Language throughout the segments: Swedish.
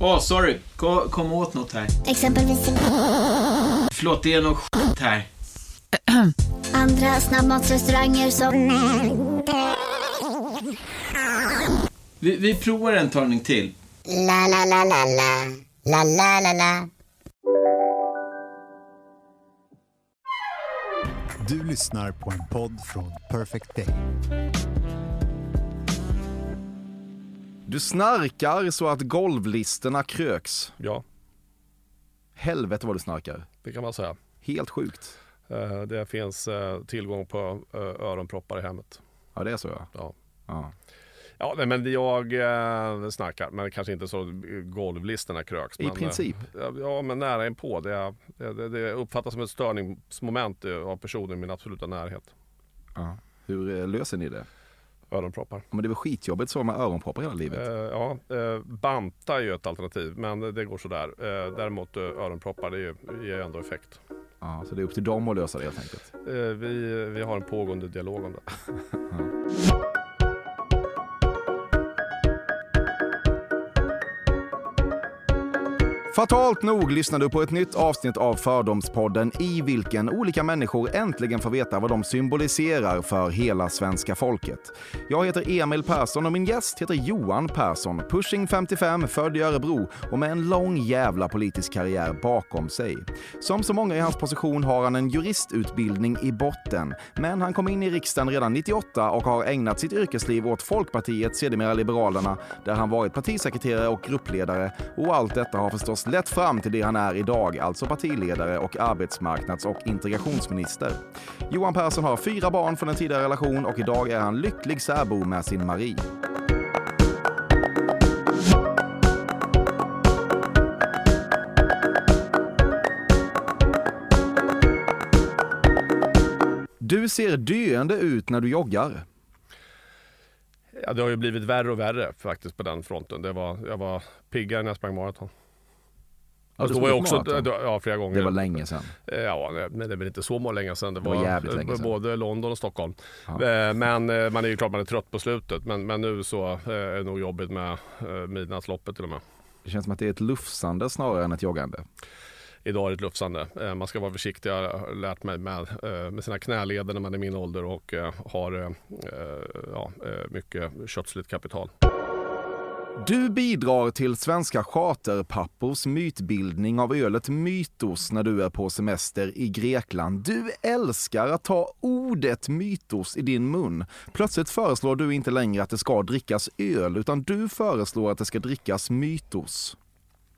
Åh, oh, sorry. Kom, kom åt något här. Exempelvis... Förlåt, det är något skit här. Andra snabbmatsrestauranger som... Vi, vi provar en talning till. La, la, la, la, la. La, la, la, la. Du lyssnar på en podd från Perfect Day. Du snarkar så att golvlisterna kröks. Ja, Helvete vad du snarkar. det kan man säga. Helt sjukt. Eh, Det finns eh, tillgång på eh, öronproppar i hemmet. Ja, det är så ja. Ja. ja. Ja, nej, men jag eh, snarkar, men kanske inte så golvlisterna kröks. I men, princip. Ja, men nära inpå. Det, det, det, uppfattas som ett störningsmoment av personer i min absoluta närhet. ja. Hur löser ni det? Öronproppar. Men det väl skitjobbigt så med öronproppar hela livet? ja, eh, banta är ju ett alternativ, men det går sådär. Eh, däremot eh, öronproppar, det ger ju ändå effekt. Ja, så det är upp till dem att lösa det helt enkelt. Vi, vi har en pågående dialog om det. Fatalt nog lyssnar du på ett nytt avsnitt av Fördomspodden i vilken olika människor äntligen får veta vad de symboliserar för hela svenska folket. Jag heter Emil Persson och min gäst heter Johan Persson, pushing 55, född i Örebro och med en lång jävla politisk karriär bakom sig. Som så många i hans position har han en juristutbildning i botten, men han kom in i riksdagen redan 98 och har ägnat sitt yrkesliv åt Folkpartiet, sedermera Liberalerna, där han varit partisekreterare och gruppledare och allt detta har förstås lett fram till det han är idag, alltså partiledare och arbetsmarknads och integrationsminister. Johan Persson har fyra barn från en tidigare relation och idag är han lycklig särbo med sin Marie. Du ser döende ut när du joggar. Ja, det har ju blivit värre och värre faktiskt på den fronten. Det var, jag var piggare när jag sprang maraton. Du Då var jag också, ja, flera gånger. Det var länge sedan. Eh, Ja, men det är väl inte så länge sedan. Det var var, jävligt länge sedan. både London och Stockholm. Ja. Eh, Men eh, man är ju klart man är trött på slutet. Men, men nu så är det nog jobbigt med midnattsloppet till och med. Det känns som att det är ett lufsande snarare än ett joggande. Idag är det ett lufsande. Man ska vara försiktig, jag har lärt mig med, med sina knäleder när man är min ålder och har ja, mycket kötsligt kapital. Du bidrar till svenska charterpappors mytbildning av ölet Mytos när du är på semester i Grekland. Du älskar att ta ordet mytos i din mun. Plötsligt föreslår du inte längre att det ska drickas öl, utan du föreslår att det ska drickas mytos.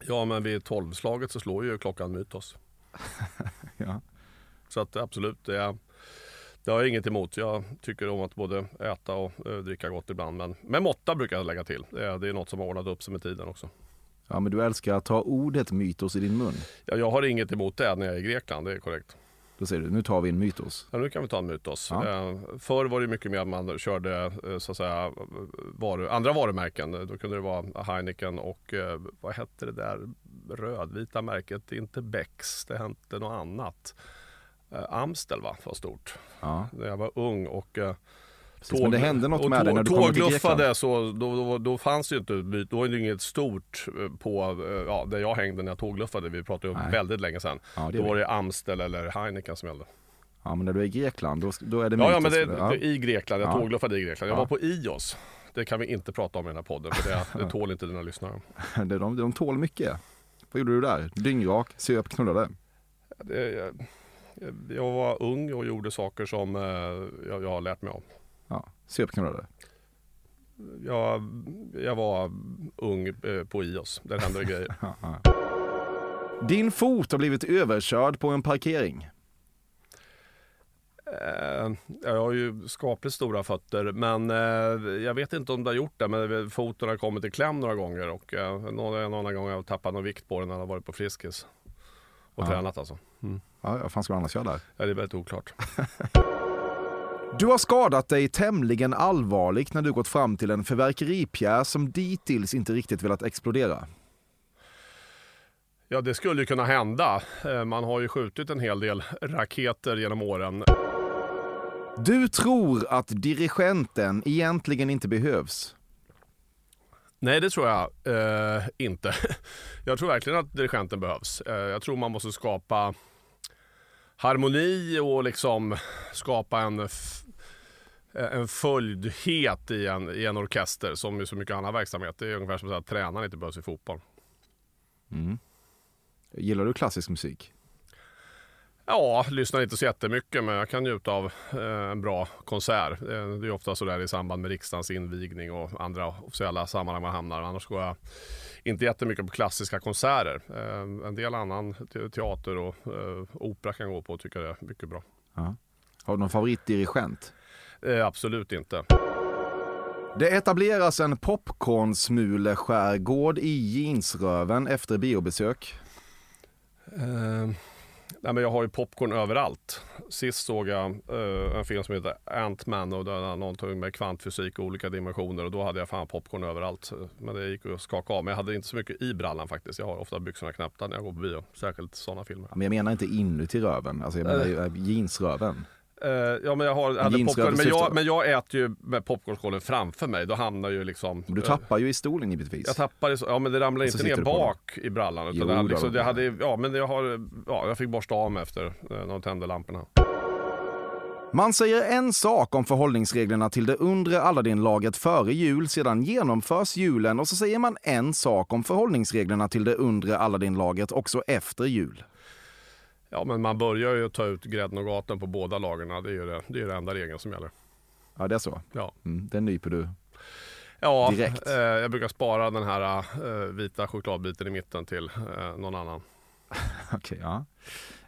Ja, men vid tolvslaget så slår ju klockan Mytos. Ja. Så att absolut, det, är, det har jag inget emot. Jag tycker om att både äta och eh, dricka gott ibland. Men med måtta brukar jag lägga till. Det är, det är något som har ordnat upp sig med tiden också. Ja, men du älskar att ta ordet mytos i din mun. Ja, jag har inget emot det när jag är i Grekland, det är korrekt. Då säger du, nu tar vi en mytos. Ja, nu kan vi ta en Mytos. Ja. Eh, förr var det mycket mer att man körde eh, så att säga, varu, andra varumärken. Då kunde det vara Heineken och eh, vad hette det där rödvita märket? Inte Becks, det hette något annat. Eh, Amstel va, var stort. Ja. När jag var ung och eh, Precis, men det hände något med dig när du kom till Grekland. så då, då, då fanns det ju inte, då var det inget stort eh, på, eh, ja, där jag hängde när jag tågluffade. Vi pratade ju om väldigt länge sedan. Ja, det Då var det. Amstel eller Heineken som gällde. Ja, men när du är i Grekland, då, då är det Ja, ja men det, det, i Grekland. Jag Ja. tågluffade i Grekland. Jag Ja. var på Ios. Det kan vi inte prata om i den här podden för det, det tål inte dina lyssnare. Ja. De, de, de tål mycket. Vad gjorde du där? Dyngrak, söp, knullade? Det, jag, var ung och gjorde saker som eh, jag, jag har lärt mig av. Ja, söp, knullade. Jag, jag var ung eh, på Ios. Där hände det grejer. Din fot har blivit överkörd på en parkering. Eh, jag har ju skapligt stora fötter men jag vet inte om det har gjort det. Men foten har kommit i kläm några gånger och någon, annan gång har jag tappat någon vikt på den när jag har varit på Friskis. och Ja. tränat alltså. Mm. Ja, vad fan ska du annars göra där? Ja, det är väldigt oklart. Du har skadat dig tämligen allvarligt när du gått fram till en fyrverkeripjäs som dittills inte riktigt velat explodera. Ja, det skulle ju kunna hända. Eh, Man har ju skjutit en hel del raketer genom åren. Du tror att dirigenten egentligen inte behövs. Nej, det tror jag eh, inte. Jag tror verkligen att dirigenten behövs. Eh, jag tror man måste skapa harmoni och liksom skapa en, en följdhet i en, i en orkester som i så mycket annan verksamhet. Det är ungefär som att säga att tränaren inte behövs i fotboll. Mm. Gillar du klassisk musik? Ja, lyssnar inte så jättemycket men jag kan njuta av eh, en bra konsert. Eh, det är ofta så där i samband med riksdagens invigning och andra officiella sammanhang man hamnar. Annars går jag inte jättemycket på klassiska konserter. Eh, en del annan te- teater och opera kan jag gå på och tycker det är mycket bra. Har du någon favoritdirigent? Absolut inte. Det etableras en popcornsmuleskärgård i jeansröven efter biobesök. Eh, nej, men jag har ju popcorn överallt. Sist såg jag eh, en film som heter Ant-Man och var någonting med kvantfysik och olika dimensioner och då hade jag fan popcorn överallt. Men det gick att skaka av. Men jag hade inte så mycket i brallan faktiskt. Jag har ofta byxorna knäppta när jag går på bio. Särskilt sådana filmer. Men jag menar inte inuti röven, alltså jag menar ju jeansröven. Eh, ja men jag har, hade popcorn, men jag, men jag äter ju med popcornskålen framför mig. Då hamnar ju liksom... Du eh, tappar ju i stolen givetvis. Jag tappar i ja men det ramlar inte ner bak i brallan. Utan Jo, det, hade liksom, det hade, ja men jag har, ja jag fick borsta av mig efter eh, när de tände lamporna. Man säger en sak om förhållningsreglerna till det undre Aladdin-laget före jul, sedan genomförs julen och så säger man en sak om förhållningsreglerna till det undre Aladdin-laget också efter jul. Ja men man börjar ju ta ut grädden och gaten på båda lagen. Det är ju det, det, är det enda regeln som gäller. Ja, det är så. Ja, Mm, den nyper du. ja Direkt. eh, jag brukar spara den här eh, vita chokladbiten i mitten till eh, någon annan. Okej, ja.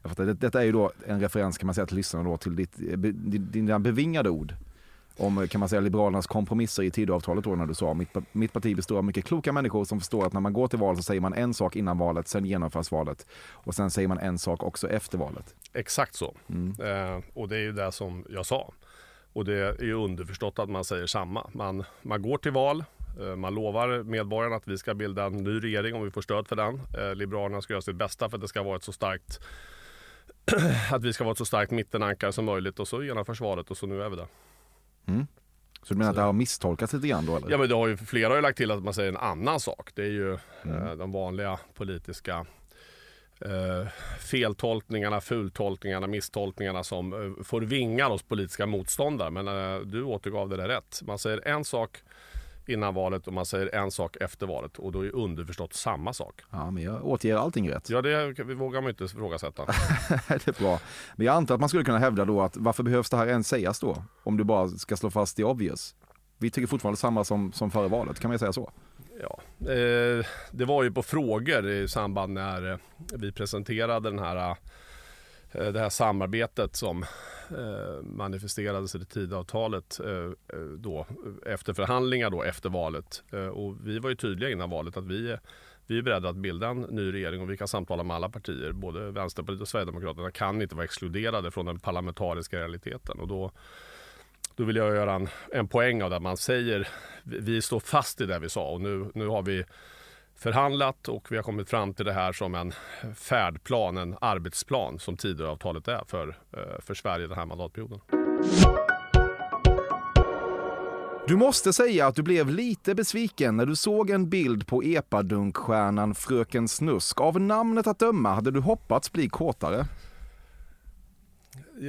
Jag fattar. Det, detta är ju då en referens kan man säga till lyssnarna då till ditt, eh, dina bevingade ord om kan man säga Liberalernas kompromisser i Tidöavtalet då när du sa mitt, mitt parti består av mycket kloka människor som förstår att när man går till val så säger man en sak innan valet, sen genomförs valet och sen säger man en sak också efter valet. Exakt så. Mm. Eh, och det är ju det som jag sa. Och det är ju underförstått att man säger samma. Man, man går till val, eh, man lovar medborgarna att vi ska bilda en ny regering om vi får stöd för den. Eh, Liberalerna ska göra sitt bästa för att det ska vara ett så starkt att vi ska vara ett så starkt mittenankare som möjligt och så genomförs valet och så nu är vi där. Så du menar att det har misstolkats lite grann då eller? Ja men det har ju, flera har ju lagt till att man säger en annan sak. Det är ju eh, de vanliga politiska eh, feltolkningarna, fultolkningarna, misstolkningarna som eh, får vingar hos politiska motståndare. Men eh, du återgav det där rätt. Man säger en sak innan valet och man säger en sak efter valet och då är underförstått samma sak. Ja, men jag återger allting rätt. Ja det vågar man inte ifrågasätta. det är bra. Men jag antar att man skulle kunna hävda då att varför behövs det här ens sägas då? Om du bara ska slå fast det obvious. Vi tycker fortfarande samma som, som före valet, kan man säga så? Ja, eh, det var ju på frågor i samband när eh, vi presenterade den här, Eh, det här samarbetet som eh, manifesterades i det Tidöavtalet eh, då, efter förhandlingar då efter valet. Och vi var ju tydliga innan valet att vi, vi är beredda att bilda en ny regering och vi kan samtala med alla partier. Både Vänsterpartiet och Sverigedemokraterna kan inte vara exkluderade från den parlamentariska realiteten. Och då, då vill jag göra en, en poäng av det. Man säger vi står fast i det vi sa och nu, nu har vi förhandlat och vi har kommit fram till det här som en färdplan, en arbetsplan som Tidöavtalet är för, eh, för Sverige den här mandatperioden. Du måste säga att du blev lite besviken när du såg en bild på epadunkstjärnan Fröken Snusk. Av namnet att döma hade du hoppats bli kåtare.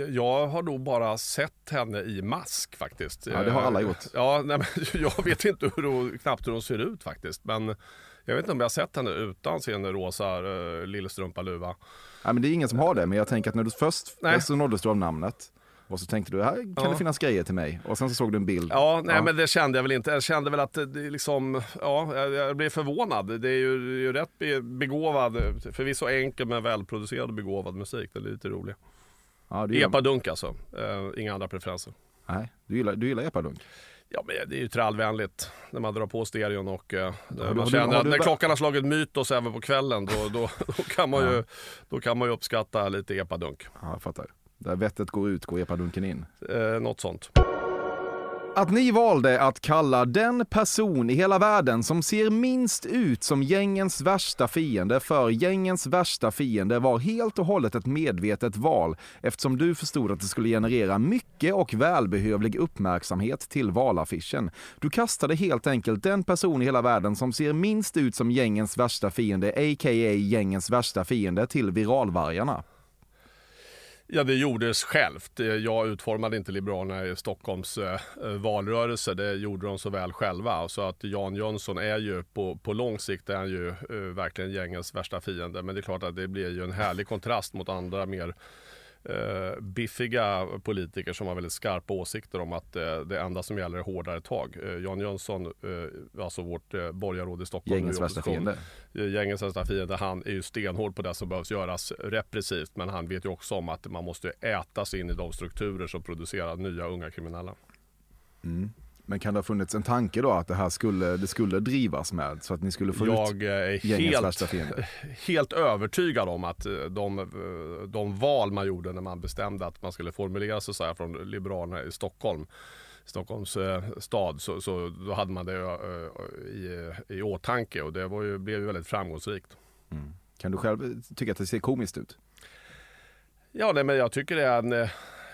Jag har nog bara sett henne i mask faktiskt. Ja, det har alla gjort. Ja, nej, men jag vet inte hur hon, knappt hur hon ser ut faktiskt. Men jag vet inte om jag har sett henne utan sin rosa uh, lillstrumpaluva. Nej, men det är ingen som har det, men jag tänker att när du först Nej. så nåddes du av namnet och så tänkte du här kan Ja. det finnas grejer till mig och sen så såg du en bild. Ja, nej Ja. men det kände jag väl inte. Jag kände väl att det liksom, ja, jag, blev förvånad. Det är ju, ju rätt be- begåvad, förvisso enkel men välproducerad och begåvad musik. Det är lite rolig. Ja, Epadunk alltså, eh, inga andra preferenser. nej, du gillar, du gillar epadunk. Ja, men det är ju trallvänligt när man drar på stereon och eh, du- man känner att när klockan har slagit mytos även på kvällen då, då, då, kan man ju, då kan man ju uppskatta lite epadunk. Ja, jag fattar. Där vettet går ut går epadunken in. Eh, något sånt. Att ni valde att kalla den person i hela världen som ser minst ut som gängens värsta fiende för gängens värsta fiende var helt och hållet ett medvetet val eftersom du förstod att det skulle generera mycket och välbehövlig uppmärksamhet till valaffischen. Du kastade helt enkelt den person i hela världen som ser minst ut som gängens värsta fiende, a.k.a. gängens värsta fiende, till viralvargarna. Ja, det gjordes självt. Eh, jag utformade inte Liberalerna i Stockholms eh, eh, valrörelse. Det gjorde de så väl själva. Så att Jan Jönsson är ju på, på lång sikt är han ju verkligen gängens värsta fiende. Men det är klart att det blir ju en härlig kontrast mot andra mer eh, biffiga politiker som har väldigt skarpa åsikter om att eh, det enda som gäller är hårdare tag. Eh, Jan Jönsson, eh, alltså vårt eh, borgarråd i Stockholm. Gängens värsta fiende. Gängens värsta fiende, han är ju stenhård på det som behövs göras repressivt. Men han vet ju också om att man måste äta sig in i de strukturer som producerar nya unga kriminella. Men kan det ha funnits en tanke då att det här skulle, det skulle drivas med så att ni skulle få ut Jag eh, är helt, helt övertygad om att eh, de, eh, de val man gjorde när man bestämde att man skulle formulera sig så här från Liberalerna i Stockholm Stockholms eh, stad så, så då hade man det i, i åtanke och det var ju, blev ju väldigt framgångsrikt. Kan du själv tycka att det ser komiskt ut? Ja, nej, men jag tycker det är en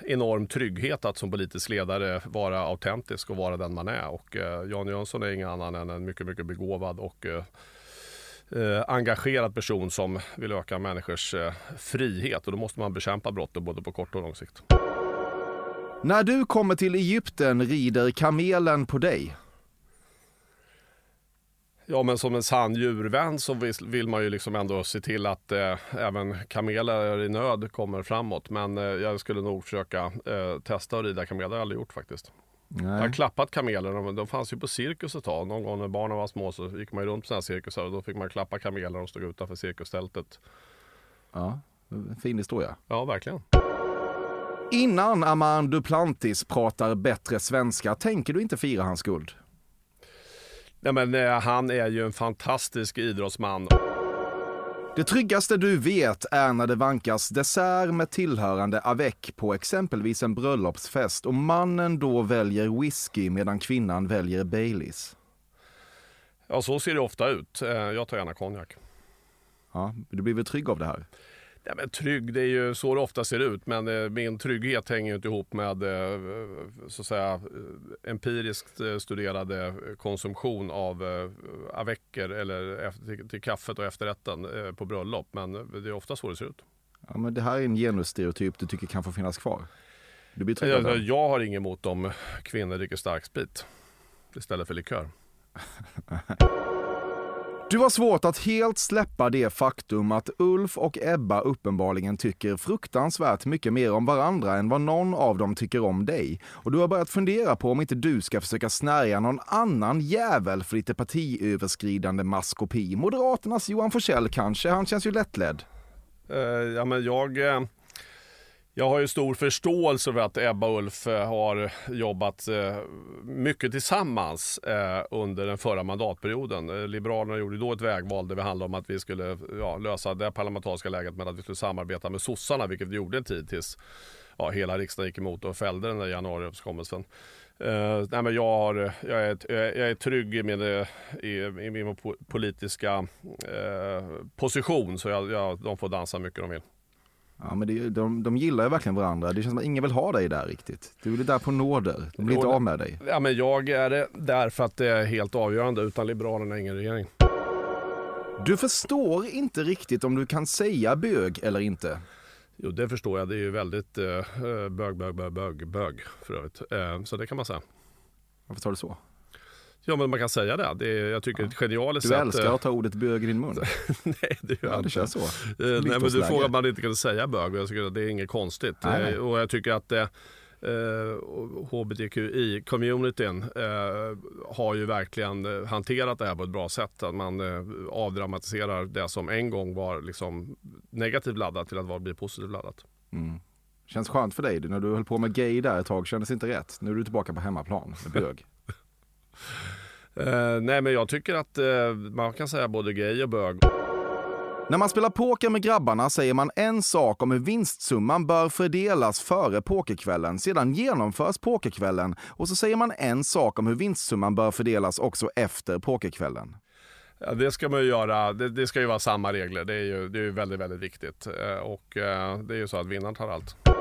enorm trygghet att som politisk ledare vara autentisk och vara den man är. Och eh, Jan Jönsson är ingen annan än en mycket, mycket begåvad och eh, eh, engagerad person som vill öka människors eh, frihet. Och då måste man bekämpa brotten både på kort och lång sikt. När du kommer till Egypten rider kamelen på dig. Ja, men som en sann djurvän så vill, man ju liksom ändå se till att eh, även kameler i nöd kommer framåt. Men eh, jag skulle nog försöka eh, testa att rida kamel. Det har jag aldrig gjort faktiskt. Jag har Nej. klappat kameler. De, de fanns ju på cirkus ett tag. Någon gång när barnen var små så gick man ju runt på sådana här cirkusar och då fick man klappa kameler och stod utanför cirkustältet. Ja, fin historia. Ja, verkligen. Innan Aman Duplantis pratar bättre svenska tänker du inte fira hans guld. Nej, men, eh, han är ju en fantastisk idrottsman. Det tryggaste du vet är när det vankas dessert med tillhörande avec på exempelvis en bröllopsfest och mannen då väljer whisky medan kvinnan väljer Baileys. Ja, så ser det ofta ut. Eh, Jag tar gärna konjak. Ja, du blir väl trygg av det här? Ja, men trygg, det är ju så det ofta ser ut. Men eh, min trygghet hänger ju inte ihop med eh, så att säga, eh, empiriskt studerade konsumtion av eh, avecker eller till, till kaffet och efterrätten på bröllop. Men det är ofta så det ser ut. Ja, men det här är en genusstereotyp du tycker kan få finnas kvar. Du blir Jag, jag har inget emot om kvinnor dricker starksprit istället för likör. Du har svårt att helt släppa det faktum att Ulf och Ebba uppenbarligen tycker fruktansvärt mycket mer om varandra än vad någon av dem tycker om dig. Och du har börjat fundera på om inte du ska försöka snärja någon annan jävel för lite partiöverskridande maskopi. Moderaternas Johan Forssell kanske, han känns ju lättledd. Uh, ja, men jag, Uh jag har ju stor förståelse för att Ebba och Ulf eh, har jobbat eh, mycket tillsammans eh, under den förra mandatperioden. Liberalerna gjorde då ett vägval där det handlade om att vi skulle ja, lösa det parlamentariska läget med att vi skulle samarbeta med sossarna, vilket vi gjorde en tid tills ja, hela riksdagen gick emot och fällde den där januariöverenskommelsen. Uh, nej, men jag, har, jag, är, jag är- trygg i min, i, i min politiska uh, position så jag, jag, de får dansa mycket de vill. Ja, men det, de, de gillar ju verkligen varandra. Det känns som att ingen vill ha dig där riktigt. Du är där på nåder. De blir inte av med dig. Ja, men jag är det därför att det är helt avgörande. Utan Liberalerna ingen regering. Du förstår inte riktigt om du kan säga bög eller inte. Jo, det förstår jag. Det är ju väldigt eh, bög, bög, bög, bög, bög för övrigt. Eh, så det kan man säga. Varför tar du så? Ja, men man kan säga det. det är, jag tycker det är ett genialiskt Du sätt. älskar eh, att ta ordet bög i din mun. Nej, det gör Ja, jag det inte. känns så. Eh, Nej, men du frågar om man inte kan säga bög. Jag tycker att det är inget konstigt. Nej, nej. Eh, Och jag tycker att eh, hbtqi-communityn eh, har ju verkligen hanterat det här på ett bra sätt. Att man eh, avdramatiserar det som en gång var liksom negativt laddat till att vara, bli positivt laddat. Mm. Känns skönt för dig. När du höll på med gay där ett tag kändes inte rätt. Nu är du tillbaka på hemmaplan med bög. Eh, nej men jag tycker att eh, man kan säga både gay och bög. När man spelar poker med grabbarna säger man en sak om hur vinstsumman bör fördelas före pokerkvällen. Sedan genomförs pokerkvällen och så säger man en sak om hur vinstsumman bör fördelas också efter pokerkvällen. Ja, det ska man ju göra. Det, det, ska ju vara samma regler. Det är ju, det är ju väldigt, väldigt viktigt. Eh, och det är ju så att vinnaren tar allt.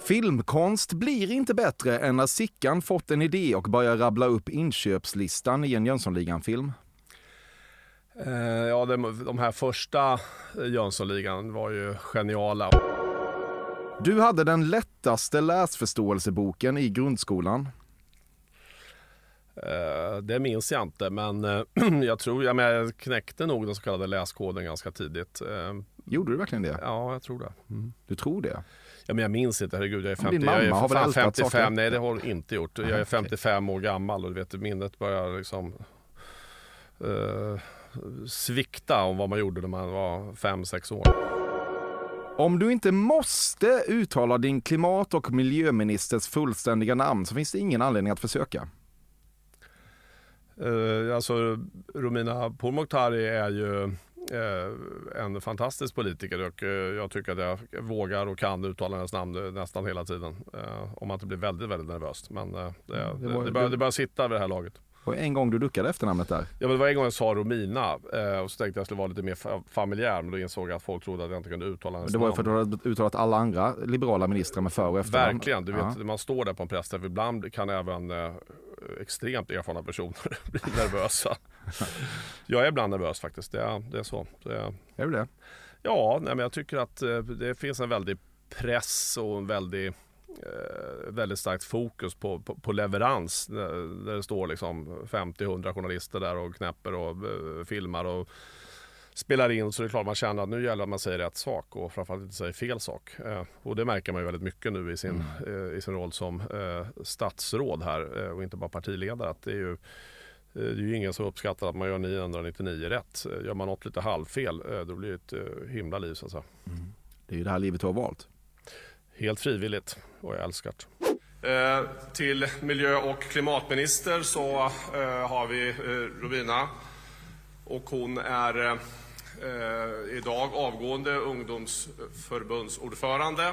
Filmkonst blir inte bättre än när Sickan fått en idé och börjar rabbla upp inköpslistan i en Jönssonligan-film. Eh, ja, de, här första Jönssonligan var ju geniala. Du hade den lättaste läsförståelseboken i grundskolan. Uh, det minns jag inte, men uh, jag tror jag, knäckte nog den så kallade läskoden ganska tidigt. Gjorde du verkligen det? Ja, jag tror det. Mm. Du tror det? Ja, men jag minns inte. Herregud, jag är, 50, jag är har fan 55. Saker? Nej, det har hon inte gjort. Jag är 55 år gammal och du vet, minnet börjar liksom svikta om vad man gjorde när man var 5-6 år. Om du inte måste uttala din klimat och miljöministers fullständiga namn så finns det ingen anledning att försöka. Uh, alltså, Romina Pourmokhtari är ju en fantastisk politiker och uh, jag tycker att jag vågar och kan uttala hennes namn nästan hela tiden. om man inte blir väldigt, väldigt nervös. Men det, det, var, det, börjar, det börjar sitta vid det här laget. Och en gång du duckade efternamnet där? Ja, men det var en gång jag sa Romina eh, och så tänkte jag att jag skulle vara lite mer familjär men då insåg jag att folk trodde att jag inte kunde uttala hennes Det var ju för att du hade uttalat alla andra liberala ministrar med för och efternamn. Verkligen, du vet ja. man står där på en pressträff ibland kan även eh, extremt erfarna personer bli nervösa. jag är ibland nervös faktiskt, det är, det är så. Det är, är du det? Ja, nej, men jag tycker att eh, det finns en väldig press och en väldig eh, väldigt starkt fokus på, på, på leverans. Där det står liksom 50-100 journalister där och knäpper och eh, filmar och spelar in så det är klart man känner att nu gäller det att man säger rätt sak och framförallt inte säger fel sak. Och det märker man ju väldigt mycket nu i sin, mm. i sin roll som statsråd här och inte bara partiledare. Att det är ju det är ju ingen som uppskattar att man gör 999 rätt. Gör man något lite halvfel då blir det ett himla liv så att säga. Mm. Det är ju det här livet du har valt. Helt frivilligt och jag älskar det. Eh, till miljö och klimatminister så eh, har vi eh, Robina och hon är eh, idag avgående ungdomsförbundsordförande.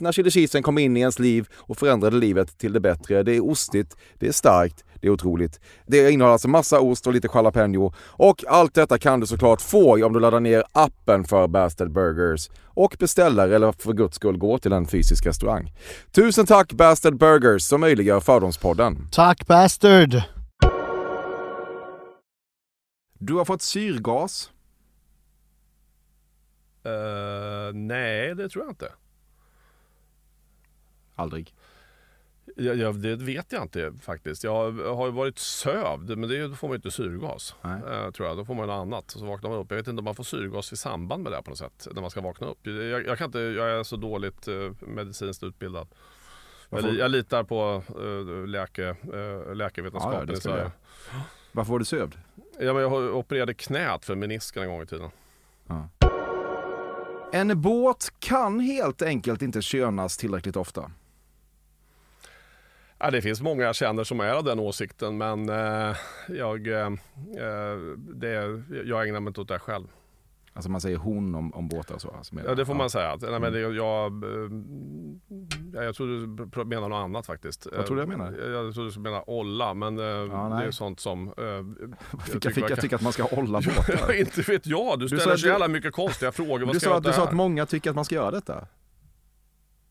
när chili cheesen kom in i ens liv och förändrade livet till det bättre. Det är ostigt, det är starkt, det är otroligt. Det innehåller alltså massa ost och lite jalapeno. Och allt detta kan du såklart få om du laddar ner appen för Bastard Burgers och beställer eller för guds skull går till en fysisk restaurang. Tusen tack Bastard Burgers som möjliggör Fördomspodden. Tack Bastard! Du har fått syrgas. Eh, nej, det tror jag inte. Aldrig. Jag, jag, det vet jag inte faktiskt. Jag har ju varit sövd, men det, då får man ju inte syrgas. Eh, tror jag. Då får man något annat. Så vaknar man upp. Jag vet inte om man får syrgas i samband med det på något sätt. När man ska vakna upp. Jag, jag, kan inte, jag är så dåligt eh, medicinskt utbildad. Jag, Varför- li- jag litar på uh, läke, uh, läkevetenskapen Ja, ja, i. Varför var du sövd? Ja, men jag opererade knät för menisken en gång i tiden. En båt kan helt enkelt inte könas tillräckligt ofta. Ja, det finns många jag känner som är av den åsikten men eh, jag, eh, det, jag ägnar mig inte åt det själv. Alltså man säger hon om, om båtar och så. Alltså Ja, det får man säga. Nej, men det, jag, eh, ja, jag tror du menar något annat faktiskt. Vad tror du jag menar? Eh, Jag tror du skulle mena olla, men eh, det nej. är sånt som... Jag Fick tycker jag, fick, jag tycker att man ska hålla båtar. inte vet jag. Du Du ställer sa- så du- jävla mycket konstiga frågor. Vad Du sa, jag att, du sa det att många tycker att man ska göra detta.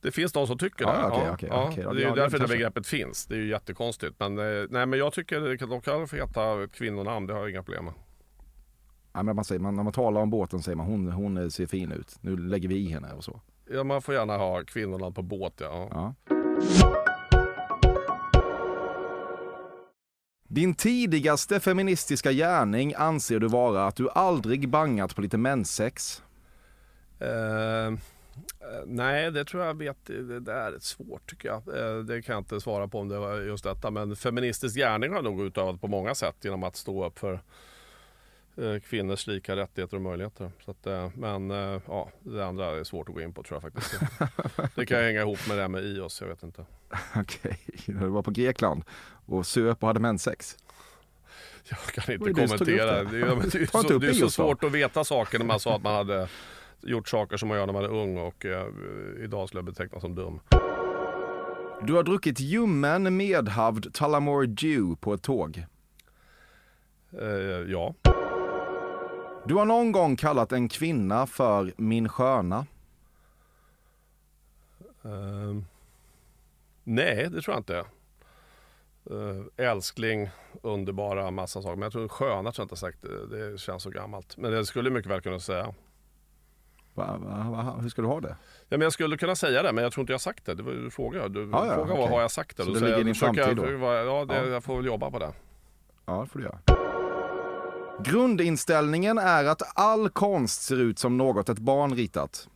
Det finns de som tycker Ja, det. okej, ja, okej, ja. okej. Det är Ja, ju därför det begreppet finns. Det är ju jättekonstigt. Men, eh, nej, men jag tycker de kan få heta kvinnonamn. Det har jag inga problem med. Ja, men man säger, man, när man talar om båten säger man hon, hon ser fin ut. Nu lägger vi i henne och så. Ja, man får gärna ha kvinnorna på båt. Ja. Ja. Din tidigaste feministiska gärning anser du vara att du aldrig bangat på lite menssex. Eh, nej, det tror jag vet. Det, det är svårt tycker jag. Eh, det kan jag inte svara på om det var just detta. Men feministisk gärning har jag nog utövat på många sätt genom att stå upp för eh, kvinnors lika rättigheter och möjligheter. Så att, eh, men eh, ja, det andra är svårt att gå in på tror jag faktiskt. Det kan hänga ihop med det här med IOS, jag vet inte. Okej, när du var på Grekland och söp och hade menssex. Jag kan inte kommentera. Det där. är, det så, det är svårt att veta saker när man sa att man hade gjort saker som man gör när man är ung och eh, idag skulle jag betecknas som dum. Du har druckit ljummen medhavd Tullamore Dew på ett tåg. Eh, ja. Du har någon gång kallat en kvinna för min sköna. Eh, nej, det tror jag inte. Eh, älskling, underbara, massa saker. Men jag tror sköna tror jag inte sagt. Det, det känns så gammalt. Men det skulle mycket väl kunna säga. Va, va, hur ska du ha det? Ja, men jag skulle kunna säga det, men jag tror inte jag har sagt det. Det var ju du frågade. Du Ja, ja, frågade vad okej. har jag sagt det? Så det ligger i din försöker jag- framtid då? Ja, det, Ja. jag får väl jobba på det. Ja, det får du göra. Grundinställningen är att all konst ser ut som något ett barn ritat.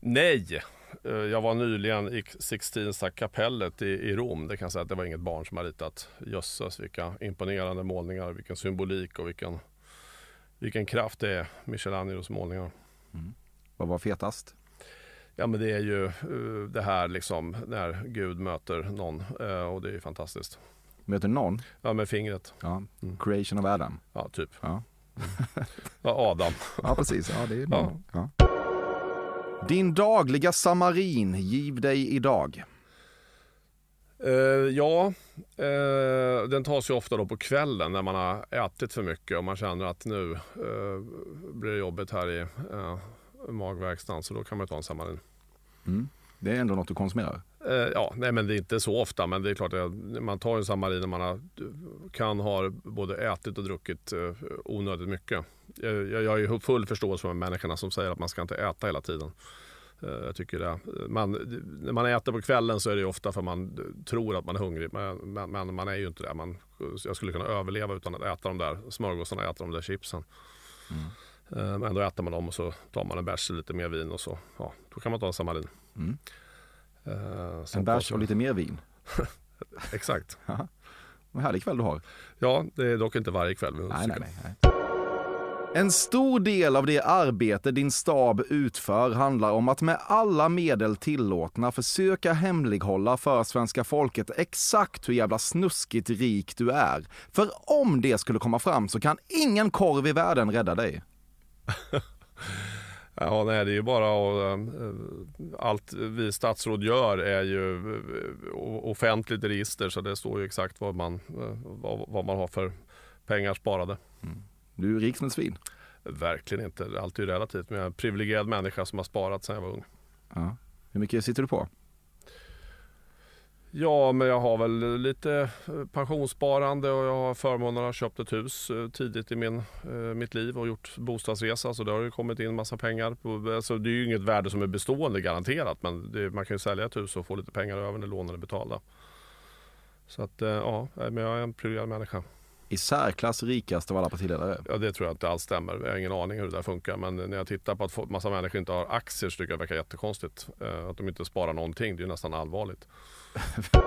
Nej! Eh, Jag var nyligen i Sixtinska kapellet i, i Rom. Det kan jag säga att det var inget barn som har ritat. Jösses vilka imponerande målningar, vilken symbolik och vilken, vilken kraft det är. Michelangelos målningar. Vad var fetast? Ja men det är ju eh, det här liksom när Gud möter någon eh, och det är ju fantastiskt. Möter någon? Ja med fingret. Ja. Mm. Creation of Adam. Ja typ. Ja, Ja, Adam. ja precis. Ja, det är någon. Ja. Din dagliga samarin, giv dig idag. Eh, ja, eh, den tas ju ofta då på kvällen när man har ätit för mycket och man känner att nu eh, blir det jobbigt här i magverkstan. Så då kan man ta en samarin. Mm. Det är ändå något du konsumerar. Ja, nej men det är inte så ofta men det är klart att man tar en samarin när man har, kan ha både ätit och druckit eh, onödigt mycket. Jag, jag, jag har ju full förståelse för människorna som säger att man ska inte äta hela tiden. Eh, Jag tycker det. Man, när man äter på kvällen så är det ofta för man tror att man är hungrig men, men, man är ju inte det. Man, jag skulle kunna överleva utan att äta de där smörgåsarna och äta de där chipsen. Eh, Men då äter man dem och så tar man en bärs lite mer vin och så, ja, då kan man ta en samarin. Mm. Eh, En bärs och lite mer vin. Exakt. Vad härlig kväll du har. Ja, det är dock inte varje kväll. Nej, nej, nej, nej. En stor del av det arbete din stab utför handlar om att med alla medel tillåtna försöka hemlighålla för svenska folket exakt hur jävla snuskigt rik du är. För om det skulle komma fram så kan ingen korv i världen rädda dig. Ja, nej, det är ju bara att, eh, allt vi statsråd gör är ju eh, offentligt register så det står ju exakt vad man, eh, vad, vad man har för pengar sparade. Du är rik som ett svin. Verkligen inte. Allt är ju relativt. Men jag är en privilegierad människa som har sparat sedan jag var ung. Ja. Hur mycket sitter du på? Ja, men jag har väl lite eh, pensionssparande och jag har förmånen att ha köpt ett hus eh, tidigt i min, eh, mitt liv och gjort bostadsresa. Så det har ju kommit in massa pengar. På, alltså det är ju inget värde som är bestående garanterat men det, man kan ju sälja ett hus och få lite pengar över när lånen är betalda. Så att ja, men jag är en privilegierad människa. I särklass rikast av alla partiledare. Ja, det tror jag inte alls stämmer. Jag har ingen aning hur det där funkar. Men när jag tittar på att massa människor inte har aktier så tycker jag det verkar jättekonstigt. Eh, Att de inte sparar någonting, det är ju nästan allvarligt.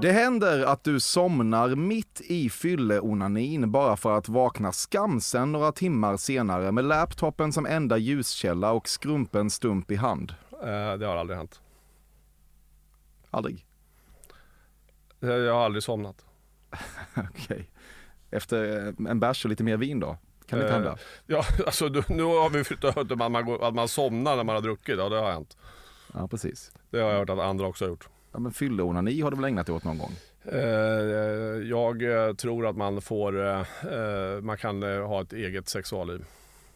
Det händer att du somnar mitt i fylleonanin bara för att vakna skamsen några timmar senare med laptopen som enda ljuskälla och skrumpen stump i hand. Eh, Det har aldrig hänt. Aldrig. Eh, Jag har aldrig somnat. Okej. Efter eh, en bärs och lite mer vin då? Kan det inte Eh, hända? Ja, alltså nu har vi till att man, att man somnar när man har druckit. Ja, det har hänt. Ja, precis. Det har jag hört att andra också har gjort. Ja, men fylleonani har du väl ägnat dig åt någon gång? Eh, jag tror att man får, man kan ha ett eget sexualliv.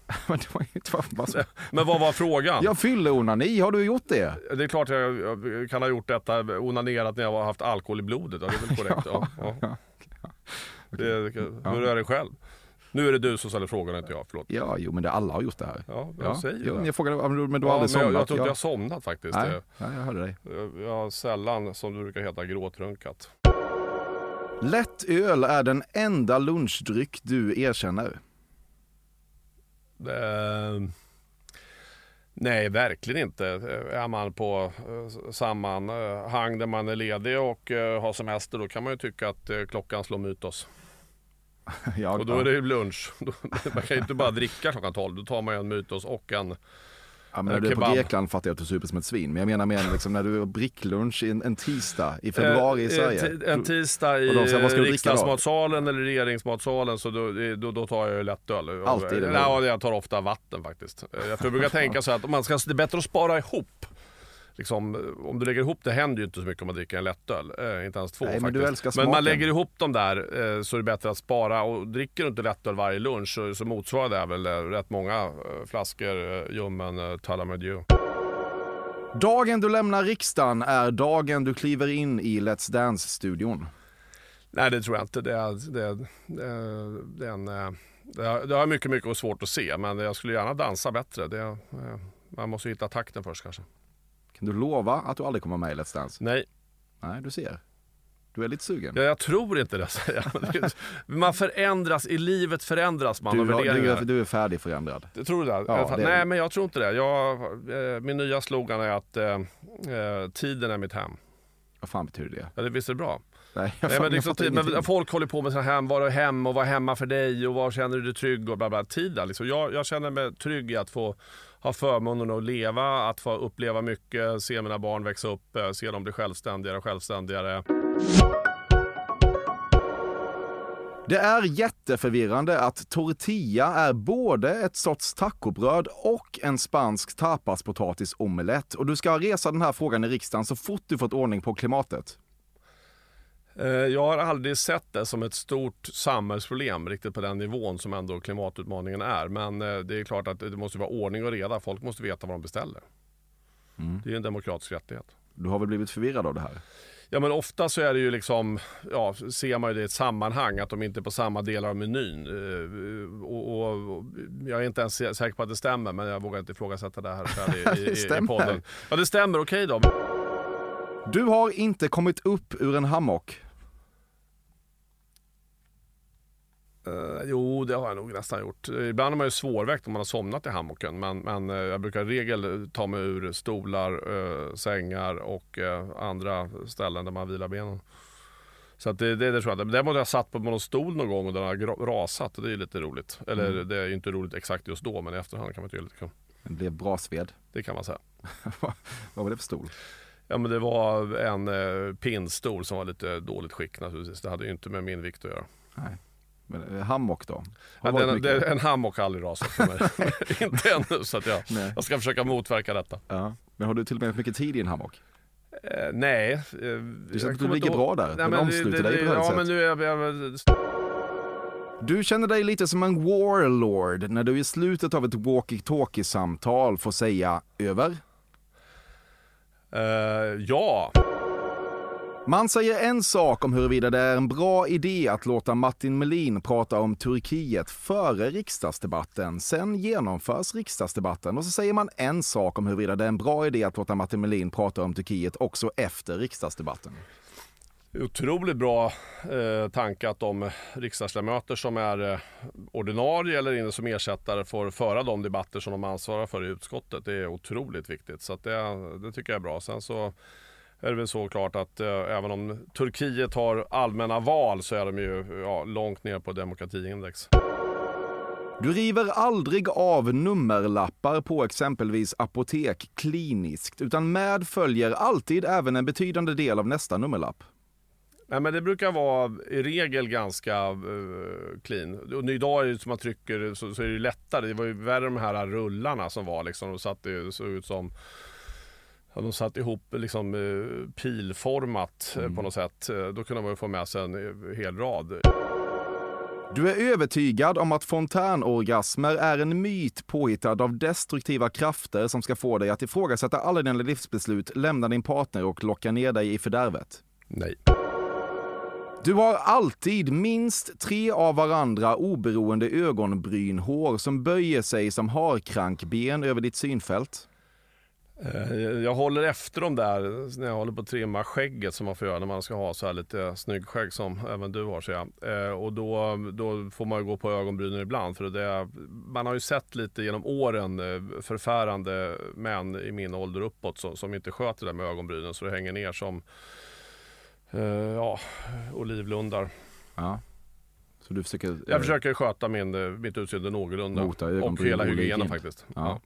Men det var inte bara så. Men vad var frågan? Ja, fylleonani, har du gjort det? Det är klart jag, jag kan ha gjort detta, onanerat när jag har haft alkohol i blodet. Ja, det är väl korrekt. Ja, ja. Det, hur är det själv? Nu är det du som ställer frågorna, inte jag. Förlåt. Ja, jo men det, alla har gjort det här. Ja, jag säger jo, det. Jag frågade, ja, men du har Ja, aldrig men jag, somnat? jag tror inte ja. jag har somnat faktiskt. Nej, ja, jag hörde dig. Jag, jag har sällan, som det brukar heta, gråtrunkat. Lättöl är den enda lunchdryck du erkänner. Eh, nej, verkligen inte. Är man på eh, sammanhang där man är ledig och eh, har semester då kan man ju tycka att eh, klockan slår mytos. Ja, Och då är det ju lunch. Man kan ju inte bara dricka klockan 12. Då tar man ju en mytos och en... Ja, men när du är på. Grekland fattar jag att du super som ett svin. Men jag menar mer liksom när du är bricklunch en, en tisdag i februari i Eh, Sverige. En tisdag i riksdagsmatsalen eller regeringsmatsalen så då, då, då tar jag ju lättöl. Alltid? Ja, jag tar ofta vatten faktiskt. Eh, jag brukar tänka så att man ska, det är bättre att spara ihop. Liksom, eh, om du lägger ihop det händer ju inte så mycket om man dricker en lättöl. Eh, inte ens två Nej, men faktiskt. du älskar men man smaken. lägger ihop dem där eh, så är det bättre att spara. Och dricker du inte lättöl varje lunch så, så motsvarar det väl eh, rätt många eh, flaskor ljummen eh, Talamadieu. Dagen du lämnar riksdagen är dagen du kliver in i Let's Dance-studion. Nej det tror jag inte. Det är, det är, det är, en, det har, det har mycket, mycket svårt att se men jag skulle gärna dansa bättre. Det, man måste hitta takten först kanske. Kan du lova att du aldrig kommer med i Let's Dance? Nej, Nej, du ser. Du är lite sugen. jag, jag tror inte det. Man förändras, i livet förändras man Du, av värderingar. du, du är färdigförändrad. Tror du det? Ja, det Nej men jag tror inte det. Jag, eh, min nya slogan är att eh, eh, tiden är mitt hem. Vad fan betyder det? Ja, det visst är det bra? Nej, jag, Nej, men liksom, men folk håller på med sådana här, var är hem och var hemma för dig och var känner du dig trygg och bla bla. Tid liksom. jag, jag känner mig trygg i att få ha förmånen att leva, att få uppleva mycket, se mina barn växa upp, eh, se dem bli självständigare och självständigare. Det är jätteförvirrande att tortilla är både ett sorts tacobröd och en spansk tapaspotatisi-omelett. Och du ska resa den här frågan i riksdagen så fort du fått ordning på klimatet. Eh, Jag har aldrig sett det som ett stort samhällsproblem riktigt på den nivån som ändå klimatutmaningen är. Men eh, det är klart att det måste vara ordning och reda. Folk måste veta vad de beställer. Det är en demokratisk rättighet. Du har väl blivit förvirrad av det här? Ja men ofta så är det ju liksom, ja, ser man ju det i ett sammanhang att de inte är på samma delar av menyn. Eh, Och, och, och jag är inte ens sä- säker på att det stämmer men jag vågar inte ifrågasätta det här i, i, i, i podden. Ja det stämmer, okej då. Du har inte kommit upp ur en hammock. Eh, jo, det har jag nog nästan gjort. Eh, Ibland är man ju svårväckt om man har somnat i hammocken. Men, men eh, jag brukar i regel ta mig ur stolar, eh, sängar och eh, andra ställen där man vilar benen. Så att det, det, det tror jag. Däremot har jag satt på någon stol någon gång och den har rasat och det är lite roligt. Eller det är ju inte roligt exakt just då men i efterhand kan man tycka lite kul. Det blev bra sved. Det kan man säga. Vad var det för stol? Ja men det var en eh, pinnstol som var lite dåligt skick naturligtvis. Det hade ju inte med min vikt att göra. Men, eh, hammock då? Ja, den, mycket? det, en hammock har aldrig rasat för mig. inte ännu så att jag, Nej. jag ska försöka motverka detta. Ja. Men har du tillbringat mycket tid i en hammock? Eh, nej. Eh, Det känns jag att du ligger inte bra där. Nej, Den omsluter dig på ett Ja härligt men sätt. nu är jag... jag Du känner dig lite som en warlord när du i slutet av ett walkie-talkie-samtal får säga över. eh, ja. Man säger en sak om huruvida det är en bra idé att låta Martin Melin prata om Turkiet före riksdagsdebatten. Sen genomförs riksdagsdebatten och så säger man en sak om huruvida det är en bra idé att låta Martin Melin prata om Turkiet också efter riksdagsdebatten. Otroligt bra eh, tanke att de riksdagsledamöter som är eh, ordinarie eller inne som ersättare får föra de debatter som de ansvarar för i utskottet. Det är otroligt viktigt. Så att det, det tycker jag är bra. Sen så är det väl så klart att eh, även om Turkiet har allmänna val så är de ju ja, långt ner på demokratiindex. Du river aldrig av nummerlappar på exempelvis apotek kliniskt, utan med följer alltid även en betydande del av nästa nummerlapp. Nej, men det brukar vara i regel ganska uh, clean. Och idag är det som man trycker så, så är det lättare. Det var ju värre de här rullarna som var liksom. De satt, det såg ut som de satt ihop liksom eh, pilformat eh, på något sätt. Eh, Då kunde man ju få med sig en hel rad. Du är övertygad om att fontänorgasmer är en myt påhittad av destruktiva krafter som ska få dig att ifrågasätta alla dina livsbeslut, lämna din partner och locka ner dig i fördärvet. Nej. Du har alltid minst tre av varandra oberoende ögonbrynhår som böjer sig som harkrankben över ditt synfält. Eh, Jag håller efter dem där när jag håller på att trimma skägget som man får göra när man ska ha så här lite snyggskägg som även du har ser jag. Eh, Och då, då får man ju gå på ögonbrynen ibland för det, man har ju sett lite genom åren eh, förfärande män i min ålder uppåt som, som inte sköter det där med ögonbrynen så det hänger ner som ja, olivlundar. Ja. Så du försöker... Jag försöker sköta min, mitt utseende någorlunda och hela hygienen faktiskt. Ja. Ja.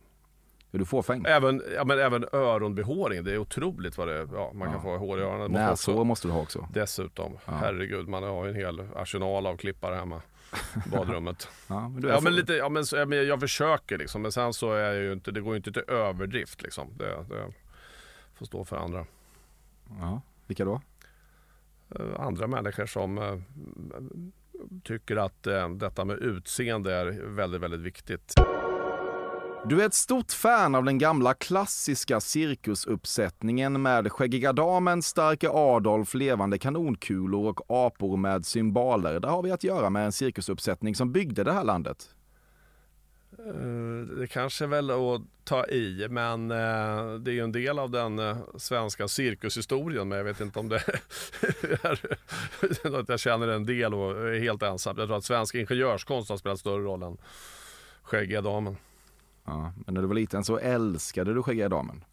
Är du fåfäng? Även, ja, men även öronbehåring, det är otroligt vad det, ja, man kan Ja. få hår i öronen. Måste också- måste du ha också. Dessutom, herregud, man har ju en hel arsenal av klippare hemma badrummet. Ja, men ja, men lite, ja, men, så- ja, men jag försöker liksom, men sen så är jag ju inte, det går ju inte till överdrift liksom. Det, det får stå för andra. Ja. Vilka då? Eh, Andra människor som eh, tycker att eh, detta med utseende är väldigt, väldigt viktigt. Du är ett stort fan av den gamla klassiska cirkusuppsättningen med Skäggiga Damen, Starke Adolf, levande kanonkulor och apor med symboler. Där har vi att göra med en cirkusuppsättning som byggde det här landet. Eh, det kanske är väl att ta i, men eh, det är ju en del av den eh, svenska cirkushistorien. Men jag vet inte om det är att jag känner en del och är helt ensam. Jag tror att svensk ingenjörskonst har spelat större roll än Skäggiga damen. Ja, men när du var liten så älskade du Skäggiga Damen.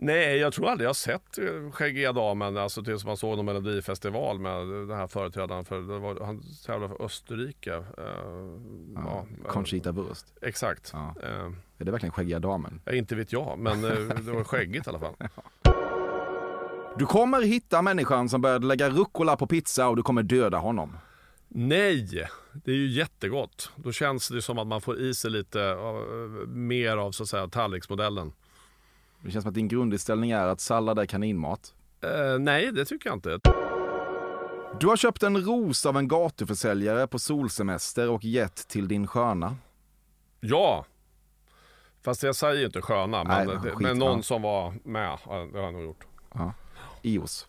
Nej, jag tror aldrig jag sett eh, Skäggiga damen, alltså tills man såg någon melodifestival med den här företrädaren för, det var, han tävlade för Österrike. Eh, Ja, ja, Conchita Wurst. Exakt. Ja. Eh, Är det verkligen Skäggiga Damen? Inte vet jag, men eh, det var skäggigt i alla fall. Du kommer hitta människan som började lägga rucola på pizza och du kommer döda honom. Nej, det är ju jättegott. Då känns det som att man får i sig lite mer av så att säga tallriksmodellen. Det känns som att din grundinställning är att sallad är kaninmat. Eh, nej, det tycker jag inte. Du har köpt en ros av en gatuförsäljare på solsemester och gett till din sköna. Ja, fast jag säger ju inte sköna, Nej, men, det, skit, men någon ja. som var med, ja, det har jag nog gjort. Ios.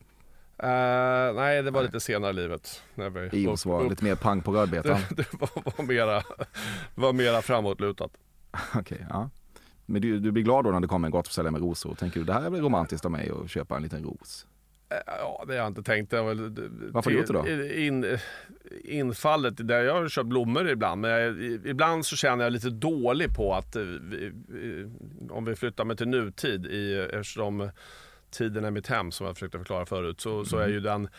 Eh, nej, det var lite senare i livet. När vi Ios var lite mer pang på rödbetan. det, det var, var, mera, var mera framåtlutat. Okej, ja. Men du, du blir glad då när det kommer en gatuförsäljare med rosor? Tänker du det här är väl romantiskt av mig att köpa en liten ros? Eh, Ja, det har jag inte tänkt. Var väl, Varför har du gjort det då? In, infallet, där jag har köpt blommor ibland, men jag, ibland så känner jag lite dålig på att eh, om vi flyttar mig till nutid, i, eftersom tiden är mitt hem som jag försökte förklara förut, så, så är Mm. ju den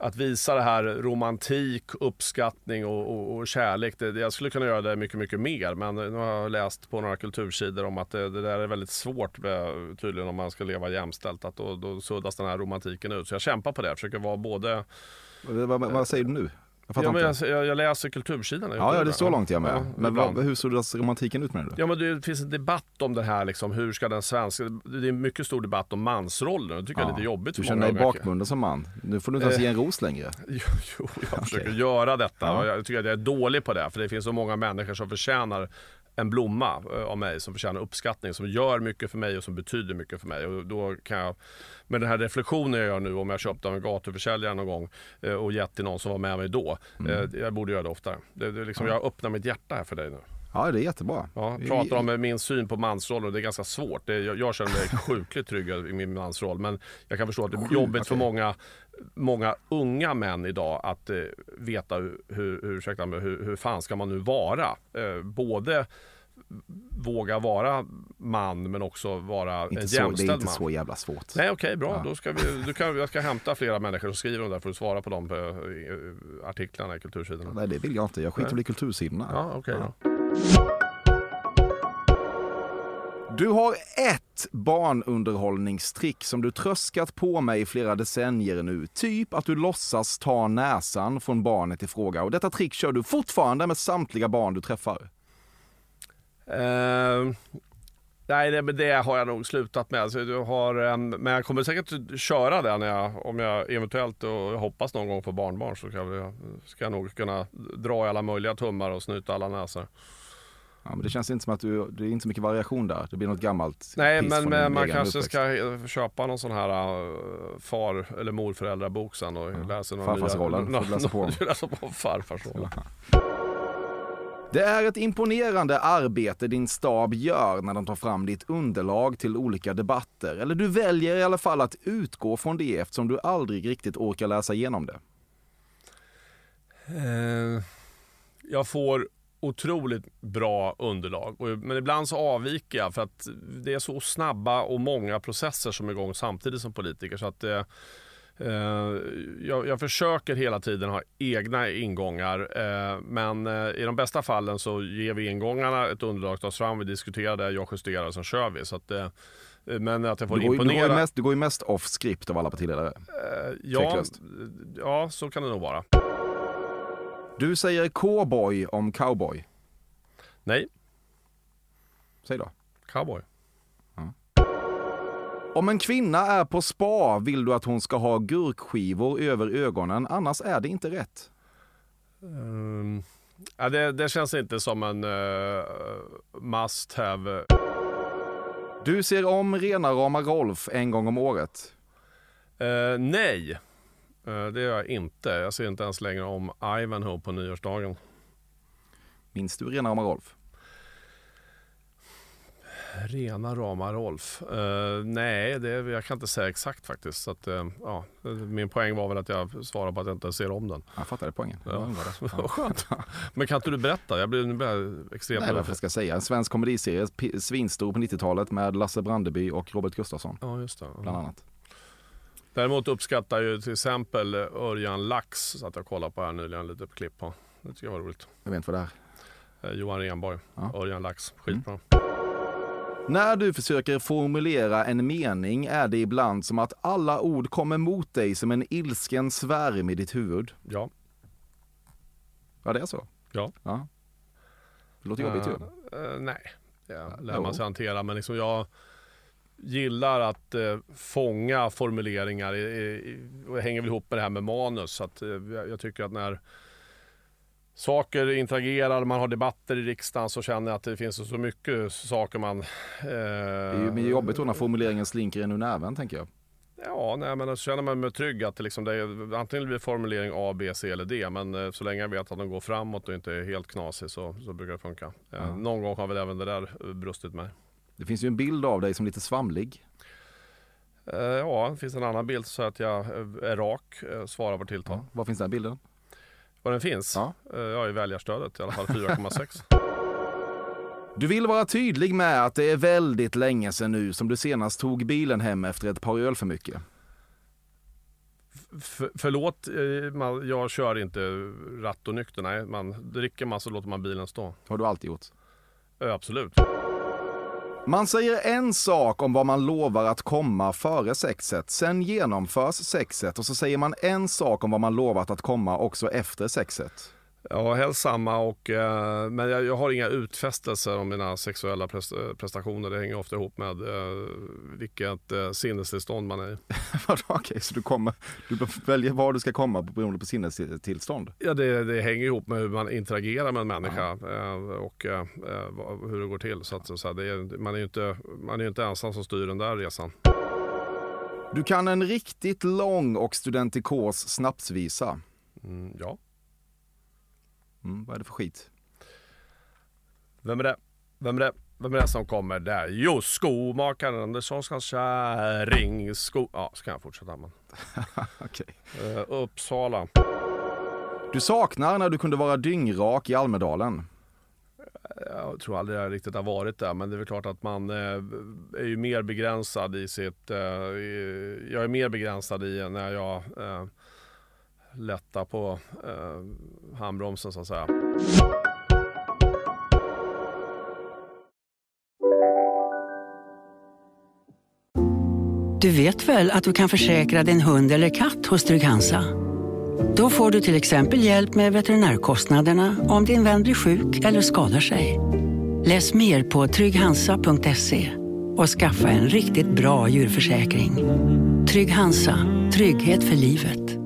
att visa det här romantik, uppskattning och, och, och kärlek. Det, jag skulle kunna göra det mycket, mycket mer. Men nu har jag läst på några kultursidor om att det, det där är väldigt svårt tydligen om man ska leva jämställt. Att då, då suddas den här romantiken ut. Så jag kämpar på det. Jag försöker vara både... Vad, vad säger du nu? Jag Ja, men jag, jag, jag läser kultursidorna. Ja, ja, det är så långt jag med. men ibland. vad, hur suddas romantiken ut med det? Ja men det finns en debatt om det här liksom, hur ska den svenska, det är en mycket stor debatt om mansrollen. Det tycker jag är lite jobbigt Du känner dig bakbunden som man. Nu får du inte ens Eh. ge en ros längre. Jo, jo jag försöker göra detta Ja. jag tycker att jag är dålig på det. För det finns så många människor som förtjänar en blomma eh, av mig, som förtjänar uppskattning, som gör mycket för mig och som betyder mycket för mig. Och då kan jag, med den här reflektionen jag gör nu, om jag köpt av en gatuförsäljare någon gång eh, och gett till någon som var med mig då. Mm. eh, Jag borde göra det oftare. Det, det liksom, Jag öppnar mitt hjärta här för dig nu. Ja, det är jättebra. Ja, pratar om min syn på mansrollen och det är ganska svårt. Det, jag, jag känner mig sjukligt trygg i min mansroll. Men jag kan förstå att det är jobbigt för okej. många, många unga män idag att eh, veta hur, hur, hur, ursäkta mig, hur, hur fan ska man nu vara? Eh, både våga vara man men också vara Inte en så, det är jämställd inte man. så jävla svårt. Nej okej, bra. Ja. Då ska vi, du kan, jag ska hämta flera människor som skriver om det för att svara på de eh, artiklarna i kultursidorna. Nej, det vill jag inte. Jag skiter väl i kultursidorna. Ja, okej då. Du har ett barnunderhållningstrick som du tröskat på mig i flera decennier nu. Typ att du låtsas ta näsan från barnet i fråga. Och detta trick kör du fortfarande med samtliga barn du träffar. Eh, nej, det, men det har jag nog slutat med. Alltså, du har, en, men jag kommer säkert köra det när jag, om jag eventuellt och jag hoppas någon gång få barnbarn så ska jag, ska jag nog kunna dra i alla möjliga tummar och snyta alla näsor. Ja, men det känns inte som att du, det är inte så mycket variation där. Det blir något gammalt Nej, men, men man kanske uppväxt. ska eh, köpa någon sån här uh, far eller morföräldrabok sen och läsa några Farfarsrollen, nya... får du läsa på. läsa på farfarsrollen. Det är ett imponerande arbete din stab gör när de tar fram ditt underlag till olika debatter. Eller du väljer i alla fall att utgå från det eftersom du aldrig riktigt orkar läsa igenom det. Eh, jag får otroligt bra underlag. Men ibland så avviker jag för att det är så snabba och många processer som är igång samtidigt som politiker. Så att eh, jag, jag försöker hela tiden ha egna ingångar. Eh, men eh, i de bästa fallen så ger vi ingångarna, ett underlag tas fram, vi diskuterar det, jag justerar och sen kör vi. Så att, eh, men att jag får Du går, ju- du, går imponera. mest, du går ju mest off script av alla partiledare. Eh, ja, tveklöst. ja, så kan det nog vara. Du säger cowboy om cowboy. Nej, Säg då. cowboy. Om en kvinna är på spa vill du att hon ska ha gurkskivor över ögonen, annars är det inte rätt. Um, ja, det, det känns inte som en eh, must have. Du ser om rena rama Rolf en gång om året. Eh, nej, Eh, det gör jag inte. Jag ser inte ens längre om Ivanhoe på nyårsdagen. Minns du rena rama Rolf? Rena rama Rolf. Eh, nej, det, jag kan inte säga exakt faktiskt. Så att, eh, ja, min poäng var väl att jag svarade på att jag inte ser om den. Jag fattade poängen. Ja. Skönt. Men kan inte du berätta? Jag blir, nu blir extremt Nej, varför ska jag säga. En svensk komediserie, svinstor på 90-talet med Lasse Brandeby och Robert Gustafsson, Ja, just det. bland annat. Däremot uppskattar jag till exempel Örjan Lax, så att jag kollade på här nyligen, lite klipp på. Det tycker jag var roligt. Jag vet inte vad det är. Eh, Johan Renborg, Ja. Örjan Lax, skitbra. När du försöker formulera en mening är det ibland som att alla ord kommer mot dig som en ilsken svärm i ditt huvud. Ja. Ja, det är så. Ja. ja. Det låter jobbigt ju. Eh, nej, det lär man sig hantera. Men liksom jag gillar att eh, fånga formuleringar i, i, och det hänger väl ihop med det här med manus. Så att, eh, jag tycker att när saker interagerar, man har debatter i riksdagen så känner jag att det finns så mycket saker man... Eh, Det är ju mer jobbigt då när formuleringen slinker en ur näven, tänker jag. Ja, nej, men så känner man mig trygg att liksom, det är, antingen blir formulering A, B, C eller D. Men eh, så länge jag vet att de går framåt och inte är helt knasig så, så brukar det funka. Eh, Någon gång har väl även det där eh, brustit mig. Det finns ju en bild av dig som lite svamlig. Eh, ja, det finns en annan bild så att jag eh, är rak, eh, svarar på tilltal. Var finns den bilden? Var den finns? Ja. Eh, ja, i väljarstödet i alla fall 4,6. Du vill vara tydlig med att det är väldigt länge sedan nu som du senast tog bilen hem efter ett par öl för mycket. F- förlåt, eh, man, jag kör inte rattonykter. Nej, man, dricker man så låter man bilen stå. har du alltid gjort. Eh, absolut. Man säger en sak om vad man lovar att komma före sexet, sen genomförs sexet och så säger man en sak om vad man lovat att komma också efter sexet. Ja, helst samma. Och, eh, men jag, jag har inga utfästelser om mina sexuella pres- prestationer. Det hänger ofta ihop med eh, vilket eh, sinnestillstånd man är i. Okej, så du, kommer, du väljer var du ska komma beroende på sinnestillstånd? Ja, det, det hänger ihop med hur man interagerar med en människa eh, och eh, eh, hur det går till. Så att, så här, det är, man är ju inte, man är inte ensam som styr den där resan. Du kan en riktigt lång och studentikos snapsvisa. Mm, ja, Mm, vad är det för skit? vem är det? Vem är det? Vem är det som kommer där? Jo, skomakaren Anderssons kärring. Sko... Ja, så kan jag fortsätta. Men. Okej. Eh, Uppsala. Du saknar när du kunde vara dyngrak i Almedalen. Jag tror aldrig jag riktigt har varit där, men det är väl klart att man eh, är ju mer begränsad i sitt... Eh, jag är mer begränsad i när jag lätta på eh, handbromsen så att säga. Du vet väl att du kan försäkra din hund eller katt hos Trygg-Hansa? Då får du till exempel hjälp med veterinärkostnaderna om din vän blir sjuk eller skadar sig. Läs mer på trygghansa.se och skaffa en riktigt bra djurförsäkring. Trygg-Hansa, trygghet för livet.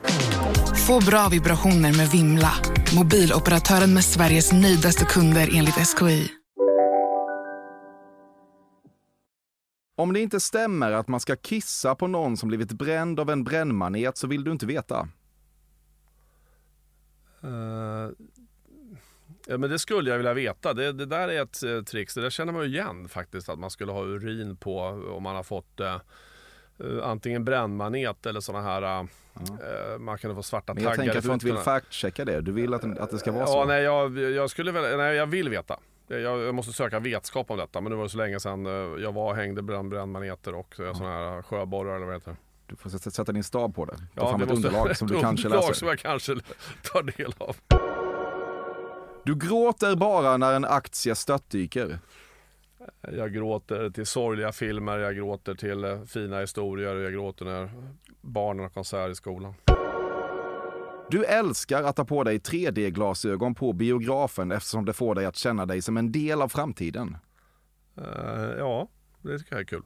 Få bra vibrationer med Vimla. Mobiloperatören med Sveriges nöjdaste kunder enligt SKI. Om det inte stämmer att man ska kissa på någon som blivit bränd av en brännmanet så vill du inte veta. Eh, ja, men det skulle jag vilja veta. Det, det där är ett uh, trix. Det där känner man ju igen faktiskt. Att man skulle ha urin på om man har fått uh, antingen brännmanet eller sådana här... Ja. man kan få svarta men jag taggar tänker att du inte vill fact-checka det. Du vill att, att det ska vara så. Ja, nej, jag, jag skulle väl, nej, jag vill veta. Jag, måste söka vetskap om detta. Men det var så länge sedan jag var hängde bland brännmaneter och ja. sådana här sjöborrar eller vad heter det Du får sätta din stav på det. Ta Ja, fram det ett underlag som du ett kanske läser. som jag kanske tar del av. Du gråter bara när en aktie störtdyker. Jag gråter till sorgliga filmer, jag gråter till eh, fina historier, jag gråter när barnen har konsert i skolan. Du älskar att ta på dig 3D-glasögon på biografen eftersom det får dig att känna dig som en del av framtiden. Eh, ja, det tycker jag är kul.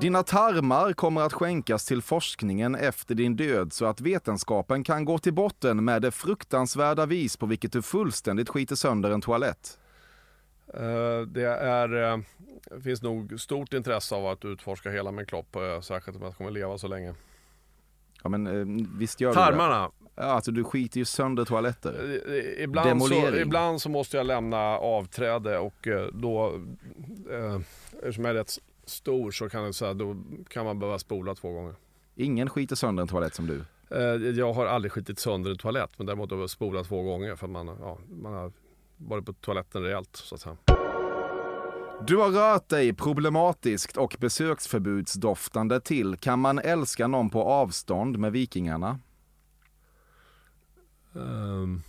Dina tarmar kommer att skänkas till forskningen efter din död så att vetenskapen kan gå till botten med det fruktansvärda vis på vilket du fullständigt skiter sönder en toalett. Eh, det är, eh, finns nog stort intresse av att utforska hela min kropp, eh, särskilt om jag kommer leva så länge. Ja men visst gör du Tarmarna, det? Ja, alltså du skiter ju sönder toaletter. Ibland så, ibland så måste jag lämna avträde och då, eh, eftersom jag är rätt stor så kan, jag säga, då kan man behöva spola två gånger. Ingen skiter sönder en toalett som du. Eh, Jag har aldrig skitit sönder en toalett men däremot har jag spolat två gånger för man, ja, man har varit på toaletten rejält så att säga. Du har rört dig problematiskt och besöksförbudsdoftande till Kan man älska någon på avstånd med Vikingarna? Um,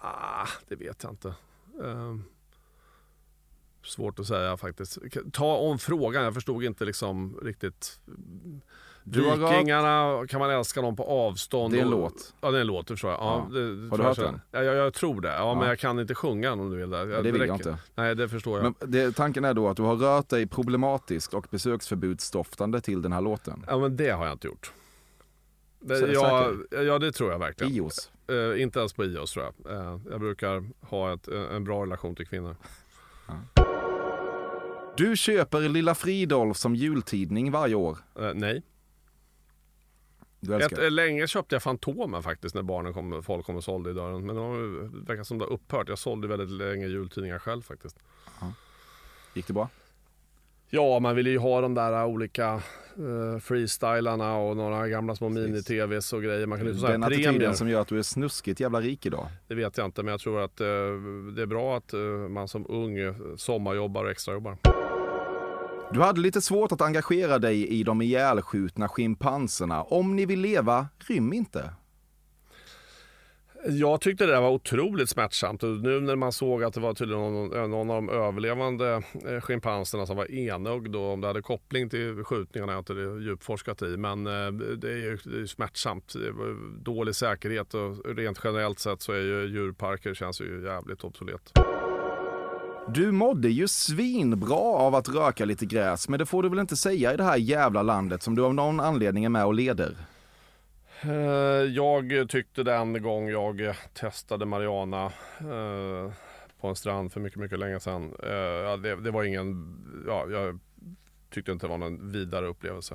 ah, det vet jag inte. Ehm, svårt att säga faktiskt. Ta om frågan, jag förstod inte liksom riktigt. Vikingarna, kan man älska någon på avstånd? Det är en och- låt. Ja, det är en låt, det förstår jag. Ja, Ja. det, Har du jag hört så. den? Ja, jag, jag tror det. Ja, Ja. men jag kan inte sjunga den om du vill det. det vill jag inte. Nej, det förstår jag. Men det, tanken är då att du har rört dig problematiskt och besöksförbudsdoftande till den här låten. Ja, men det har jag inte gjort. Det, Sä- ja, ja, det tror jag verkligen. Ios. Eh, inte ens på IOS tror jag. Eh, jag brukar ha ett, eh, en bra relation till kvinnor. Du köper Lilla Fridolf som jultidning varje år. Eh, nej. Du Ett, älskar. eh, länge köpte jag Fantomen faktiskt när barnen kom, folk kom och sålde i dörren. Men det verkar som det har upphört. Jag sålde väldigt länge jultidningar själv faktiskt. Gick det bra? Ja, man ville ju ha de där olika uh, freestylarna och några gamla små mini-tvs och grejer. Man kan ju få Den attityden premier. som gör att du är snuskigt jävla rik idag. Det vet jag inte, men jag tror att eh, det är bra att eh, man som ung eh, sommarjobbar och extrajobbar. Du hade lite svårt att engagera dig i de ihjälskjutna schimpanserna. Om ni vill leva, rym inte. Jag tyckte det där var otroligt smärtsamt nu när man såg att det var tydligen någon, någon av de överlevande eh, schimpanserna som var enögd och om det hade koppling till skjutningarna har jag inte djupforskat i. Men eh, det är ju det är smärtsamt. Det var dålig säkerhet och rent generellt sett så är ju djurparker känns ju jävligt obsolet. Du mådde ju svinbra av att röka lite gräs, men det får du väl inte säga i det här jävla landet som du av någon anledning är med och leder? Eh, Jag tyckte den gång jag testade Mariana eh, på en strand för mycket, mycket länge sedan. eh, Det, det var ingen, ja, jag tyckte inte det var någon vidare upplevelse.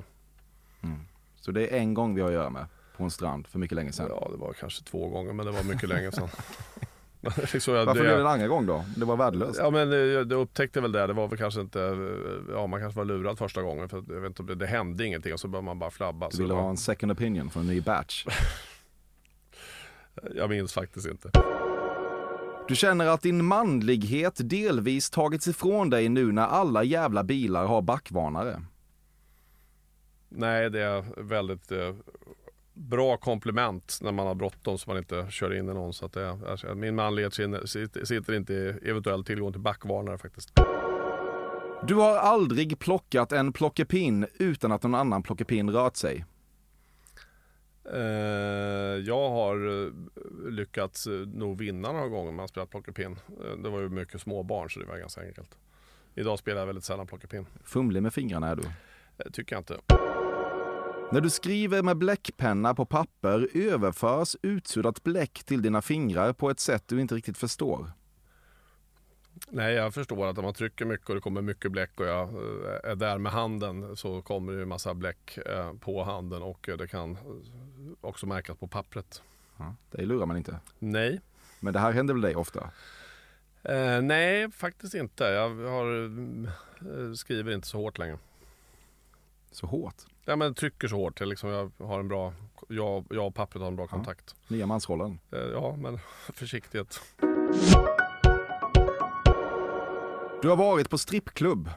Så det är en gång vi har att göra med, på en strand, för mycket länge sedan. Ja, det var kanske två gånger, men det var mycket länge sedan. Så jag, Varför det- blev det en andra gång då? Det var värdelöst. Ja men eh, jag jag upptäckte väl det. Det var väl kanske inte, eh, ja man kanske var lurad första gången för jag vet inte, det, det hände ingenting och så började man bara flabba. Du ville ha en second opinion från en ny batch. Jag minns faktiskt inte. Du känner att din manlighet delvis tagits ifrån dig nu när alla jävla bilar har backvarnare. Nej, det är väldigt eh, bra komplement när man har bråttom så man inte kör in i någon. Så att det, alltså, min manlighet sitter, inte i eventuell tillgång till backvarnare faktiskt. Du har aldrig plockat en plockepinn utan att någon annan plockepinn rört sig. Eh, jag har eh, lyckats eh, nog vinna några gånger när jag spelat plockepinn. Det var ju mycket småbarn så det var ganska enkelt. Idag spelar jag väldigt sällan plockepinn. Fumlig med fingrarna är du. Det tycker jag inte. När du skriver med bläckpenna på papper överförs utsuddat bläck till dina fingrar på ett sätt du inte riktigt förstår. Nej, jag förstår att om man trycker mycket och det kommer mycket bläck och jag är där med handen så kommer det en massa bläck på handen och det kan också märkas på pappret. Ja, det lurar man inte. Nej. Men det här händer väl dig ofta? Eh, nej, faktiskt inte. Jag har, eh, skriver inte så hårt längre. Så hårt? Ja, men trycker så hårt. Jag, liksom, jag, har en bra, jag, jag och pappret har en bra ja. kontakt. Nya mansrollen? Eh, ja, men försiktighet. Du har varit på strippklubb.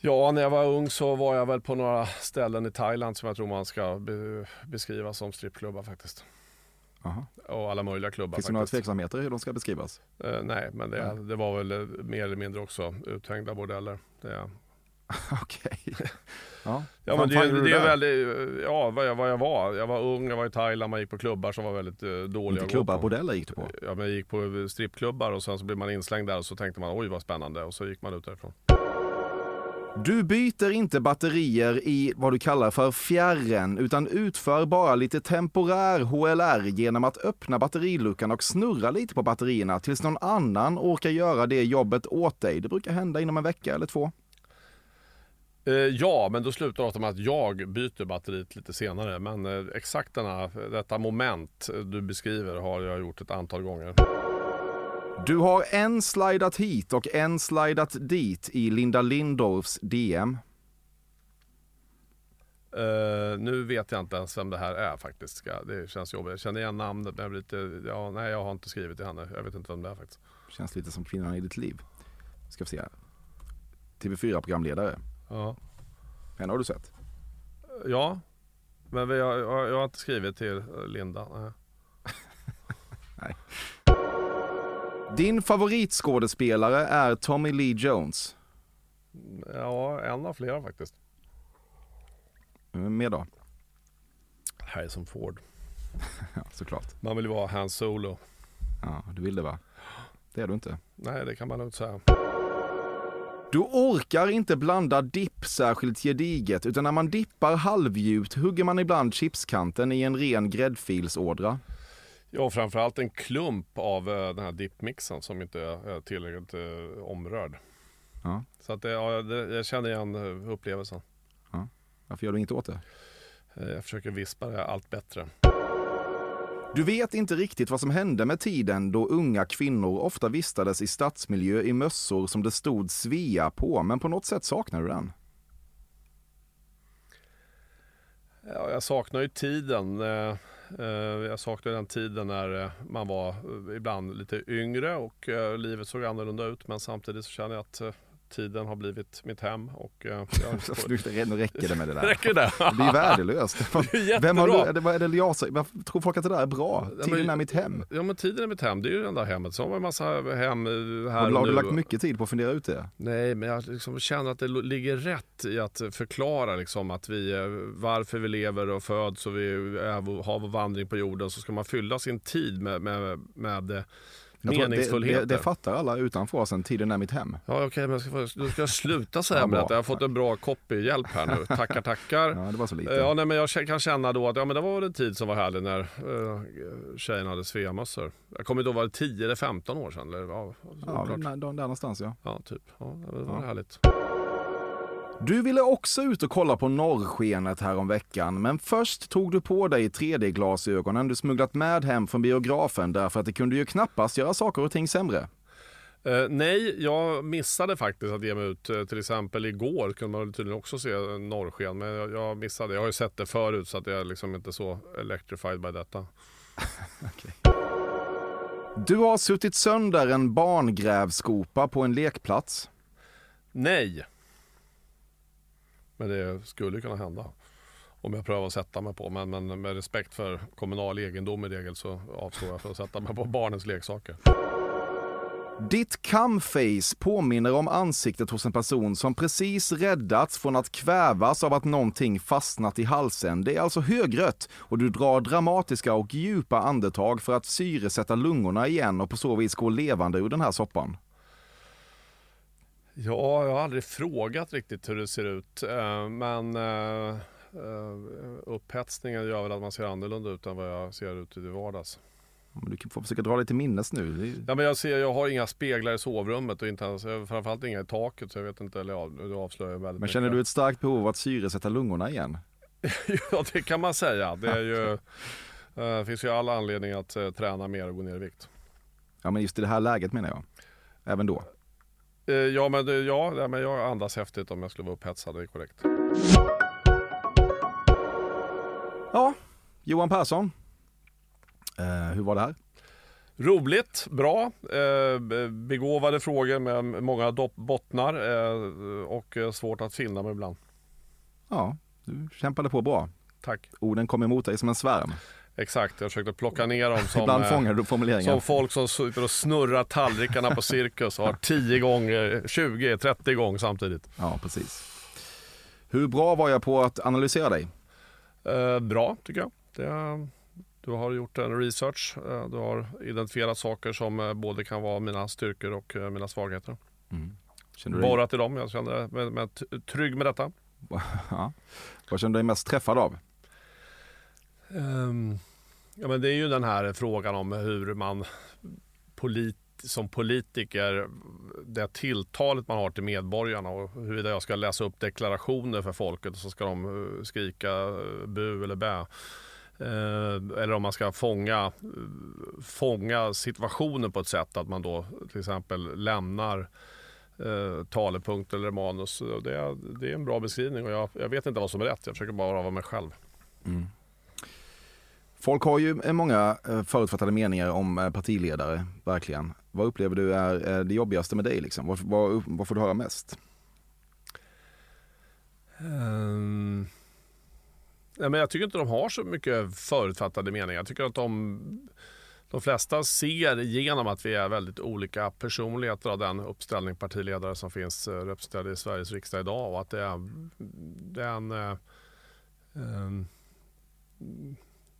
Ja, när jag var ung så var jag väl på några ställen i Thailand som jag tror man ska be beskriva som strippklubbar faktiskt. Aha. Och alla möjliga klubbar. Finns det några tveksamheter hur de ska beskrivas? Uh, nej, men det, det, var väl eh, mer eller mindre också uthängda bordeller. Okej. Ja, ja men det, det, är väldigt, ja vad jag, vad jag var. Jag var ung, jag var i Thailand, man gick på klubbar som var väldigt uh, dåliga. Inte klubbar, bordeller gick du på? Ja, men jag gick på strippklubbar och sen så blev man inslängd där och så tänkte man oj vad spännande och så gick man ut därifrån. Du byter inte batterier i vad du kallar för fjärren utan utför bara lite temporär HLR genom att öppna batteriluckan och snurra lite på batterierna tills någon annan orkar göra det jobbet åt dig. Det brukar hända inom en vecka eller två. Eh, ja, men då slutar det ofta med att jag byter batteriet lite senare. Men eh, exakt denna, detta moment du beskriver har jag gjort ett antal gånger. Du har en slidat hit och en slidat dit i Linda Lindorfs DM. Uh, eh, nu vet jag inte ens vem det här är faktiskt. Det känns jobbigt. Jag känner igen namnet men jag lite, ja, nej jag har inte skrivit till henne. Jag vet inte vem det är faktiskt. Känns lite som kvinnan i ditt liv. Ska vi se här. TV4-programledare. Ja. Henne har du sett? Ja, men jag, jag, jag har inte skrivit till Linda. Nej. nej. Din favoritskådespelare är Tommy Lee Jones. Ja, en av flera faktiskt. Vem mer då? Harrison Ford. ja, såklart. Man vill ju vara Han Solo. Ja, du vill det va? Det är du inte. Nej, det kan man lugnt säga. Du orkar inte blanda dipp särskilt gediget, utan när man dippar halvdjupt hugger man ibland chipskanten i en ren gräddfilsådra. Ja, framförallt en klump av uh, den här dippmixen som inte är tillräckligt uh, omrörd. Ja. Så att det, ja, det, jag känner igen upplevelsen. Ja. Varför gör du inget åt det? Jag försöker vispa det allt bättre. Du vet inte riktigt vad som hände med tiden då unga kvinnor ofta vistades i stadsmiljö i mössor som det stod Svea på, men på något sätt saknar du den. Ja, jag saknar ju tiden. Eh, eh, jag saknar den tiden när eh, man var ibland lite yngre och livet såg annorlunda ut. Men samtidigt så känner jag att tiden har blivit mitt hem. Och, jag... nu räcker det med det där. räcker det? det blir värdelöst. Det Vem har, är det, är det jag, varför tror folk att det där är bra? Tiden ja, men, är mitt hem. Ja men tiden är mitt hem, det är ju det enda hemmet. Så har man en massa hem här har, Har du lagt mycket tid på att fundera ut det? Nej, men jag liksom känner att det ligger rätt i att förklara liksom, att vi, varför vi lever och föds och vi är, har vår vandring på jorden. Så ska man fylla sin tid med, med, med meningsfullheter. Det, det, det, fattar alla utanför oss, tiden är mitt hem. Ja, okej, okay, men ska, då ska jag sluta säga ja, detta. Jag har fått en bra copyhjälp här nu. Tackar, tackar. Ja, det var så lite. Ja, nej, men jag kan känna då att ja, men det var en tid som var härlig när uh, tjejerna hade sveamössor. Jag kommer inte ihåg, var det 10 eller 15 år sedan? Eller, ja, ja där, där någonstans ja. Ja, typ. Ja, det var ja. härligt. Du ville också ut och kolla på norrskenet här om veckan, men först tog du på dig 3D-glasögonen du smugglat med hem från biografen därför att det kunde ju knappast göra saker och ting sämre. Uh, nej, jag missade faktiskt att ge mig ut. Uh, till exempel igår kunde man tydligen också se norrsken, men jag, jag, missade. Jag har ju sett det förut så att jag är liksom inte så electrified by detta. okay. Du har suttit sönder en barngrävskopa på en lekplats. Nej. Men det skulle kunna hända. om jag prövar att sätta mig på. Men, men med respekt för kommunal egendom i regel så avstår jag från att sätta mig på barnens leksaker. Ditt camface påminner om ansiktet hos en person som precis räddats från att kvävas av att någonting fastnat i halsen. Det är alltså högrött och du drar dramatiska och djupa andetag för att syresätta lungorna igen och på så vis gå levande ur den här soppan. Ja, jag har aldrig frågat riktigt hur det ser ut. Eh, men eh, eh, upphetsningen gör väl att man ser annorlunda ut än vad jag ser ut i vardags. Du får försöka dra till minnes nu. Ja, men jag, ser, jag har inga speglar i sovrummet och inte ens, framförallt inga i taket så jag vet inte, eller ja, du avslöjar väldigt Men känner mycket. du ett starkt behov av att syresätta lungorna igen? ja, det kan man säga. Det är ju, eh, finns ju all anledning att eh, träna mer och gå ner i vikt. Ja, men just i det här läget menar jag. Även då. Eh, ja, men, ja, men jag andas häftigt om jag skulle vara upphetsad, det är korrekt. Ja, Johan Persson. Eh, hur var det här? Roligt, bra, eh, be- begåvade frågor med många bottnar eh, och eh, svårt att finna mig ibland. Ja, du kämpade på bra. Tack. Orden kom emot dig som en svärm. Exakt, jag försökte plocka ner dem som, Ibland eh, fångar du formuleringar. som folk som sitter och snurrar tallrikarna på cirkus och har 10 gånger, 20, 30 gånger samtidigt. Ja, precis. Hur bra var jag på att analysera dig? Eh, bra tycker jag. Det, du har gjort en research. Eh, du har identifierat saker som eh, både kan vara mina styrkor och mina svagheter. Känner du dig, Borrat i dem. Jag känner mig trygg med detta. ja. Vad känner du dig mest träffad av? Um, ja, men det är ju den här frågan om hur man polit, som politiker, det tilltalet man har till medborgarna och huruvida jag ska läsa upp deklarationer för folket och så ska de eh, skrika eh, bu eller bä. Eh, eller om man ska fånga, fånga situationen på ett sätt att man då till exempel lämnar eh, talepunkt eller manus. Det är, det är en bra beskrivning och jag, jag vet inte vad som är rätt. Jag försöker bara vara mig själv. Mm. Folk har ju eh, många eh, förutfattade meningar om eh, partiledare, verkligen. Vad upplever du är det jobbigaste med dig? Liksom? Vad, vad, vad får du höra mest? Um, nej, men jag tycker inte de har så mycket förutfattade meningar. Jag tycker att de, de flesta ser igenom att vi är väldigt olika personligheter av den uppställning partiledare som finns representerade i Sveriges riksdag idag. Och att det är, det är en... um,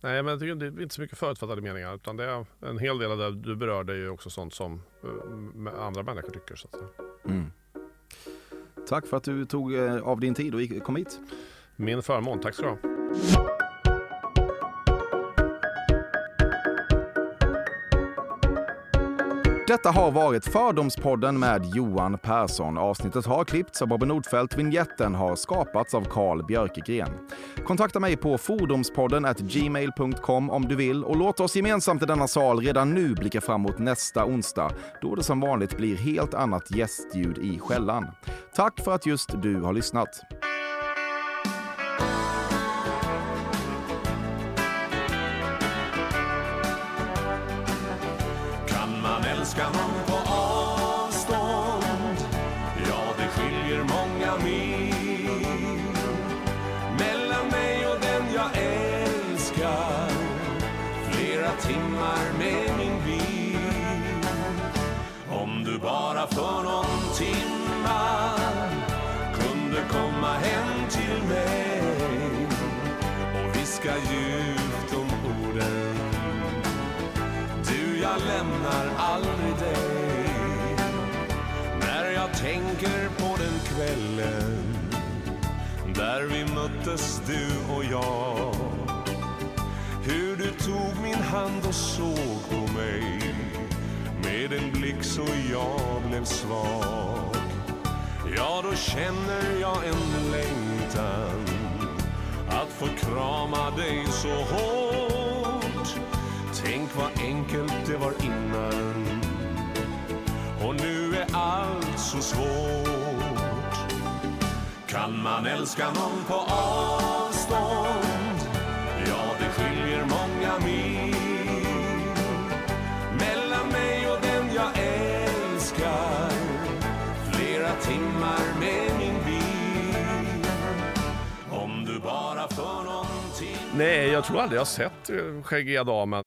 nej, men jag tycker det är inte så mycket förutfattade meningar. Utan det är en hel del av det du berörde är ju också sånt som eh, andra människor tycker. Så. Mm. Tack för att du tog eh, av din tid och kom hit. Min förmån. Tack ska du ha. Detta har varit Fördomspodden med Johan Persson. Avsnittet har klippts av Bobby Nordfeldt. Vinjetten har skapats av Carl Björkegren. Kontakta mig på fordomspodden at gmail.com om du vill och låt oss gemensamt i denna sal redan nu blicka fram mot nästa onsdag då det som vanligt blir helt annat gästljud i skällan. Tack för att just du har lyssnat. Man älska tänker på den kvällen Där vi möttes du och jag. Hur du tog min hand och såg på mig. Med en blick så jag blev svag. Ja, då känner jag en längtan Att få krama dig så hårt. Tänk vad enkelt det var innan. Och nu är allt så svårt Kan man älska någon på avstånd? Ja, det skiljer många mil Mellan mig och den jag älskar Flera timmar med min bil Om du bara för någon tid Nej, jag tror aldrig jag har sett eh, Skäggiga Damen.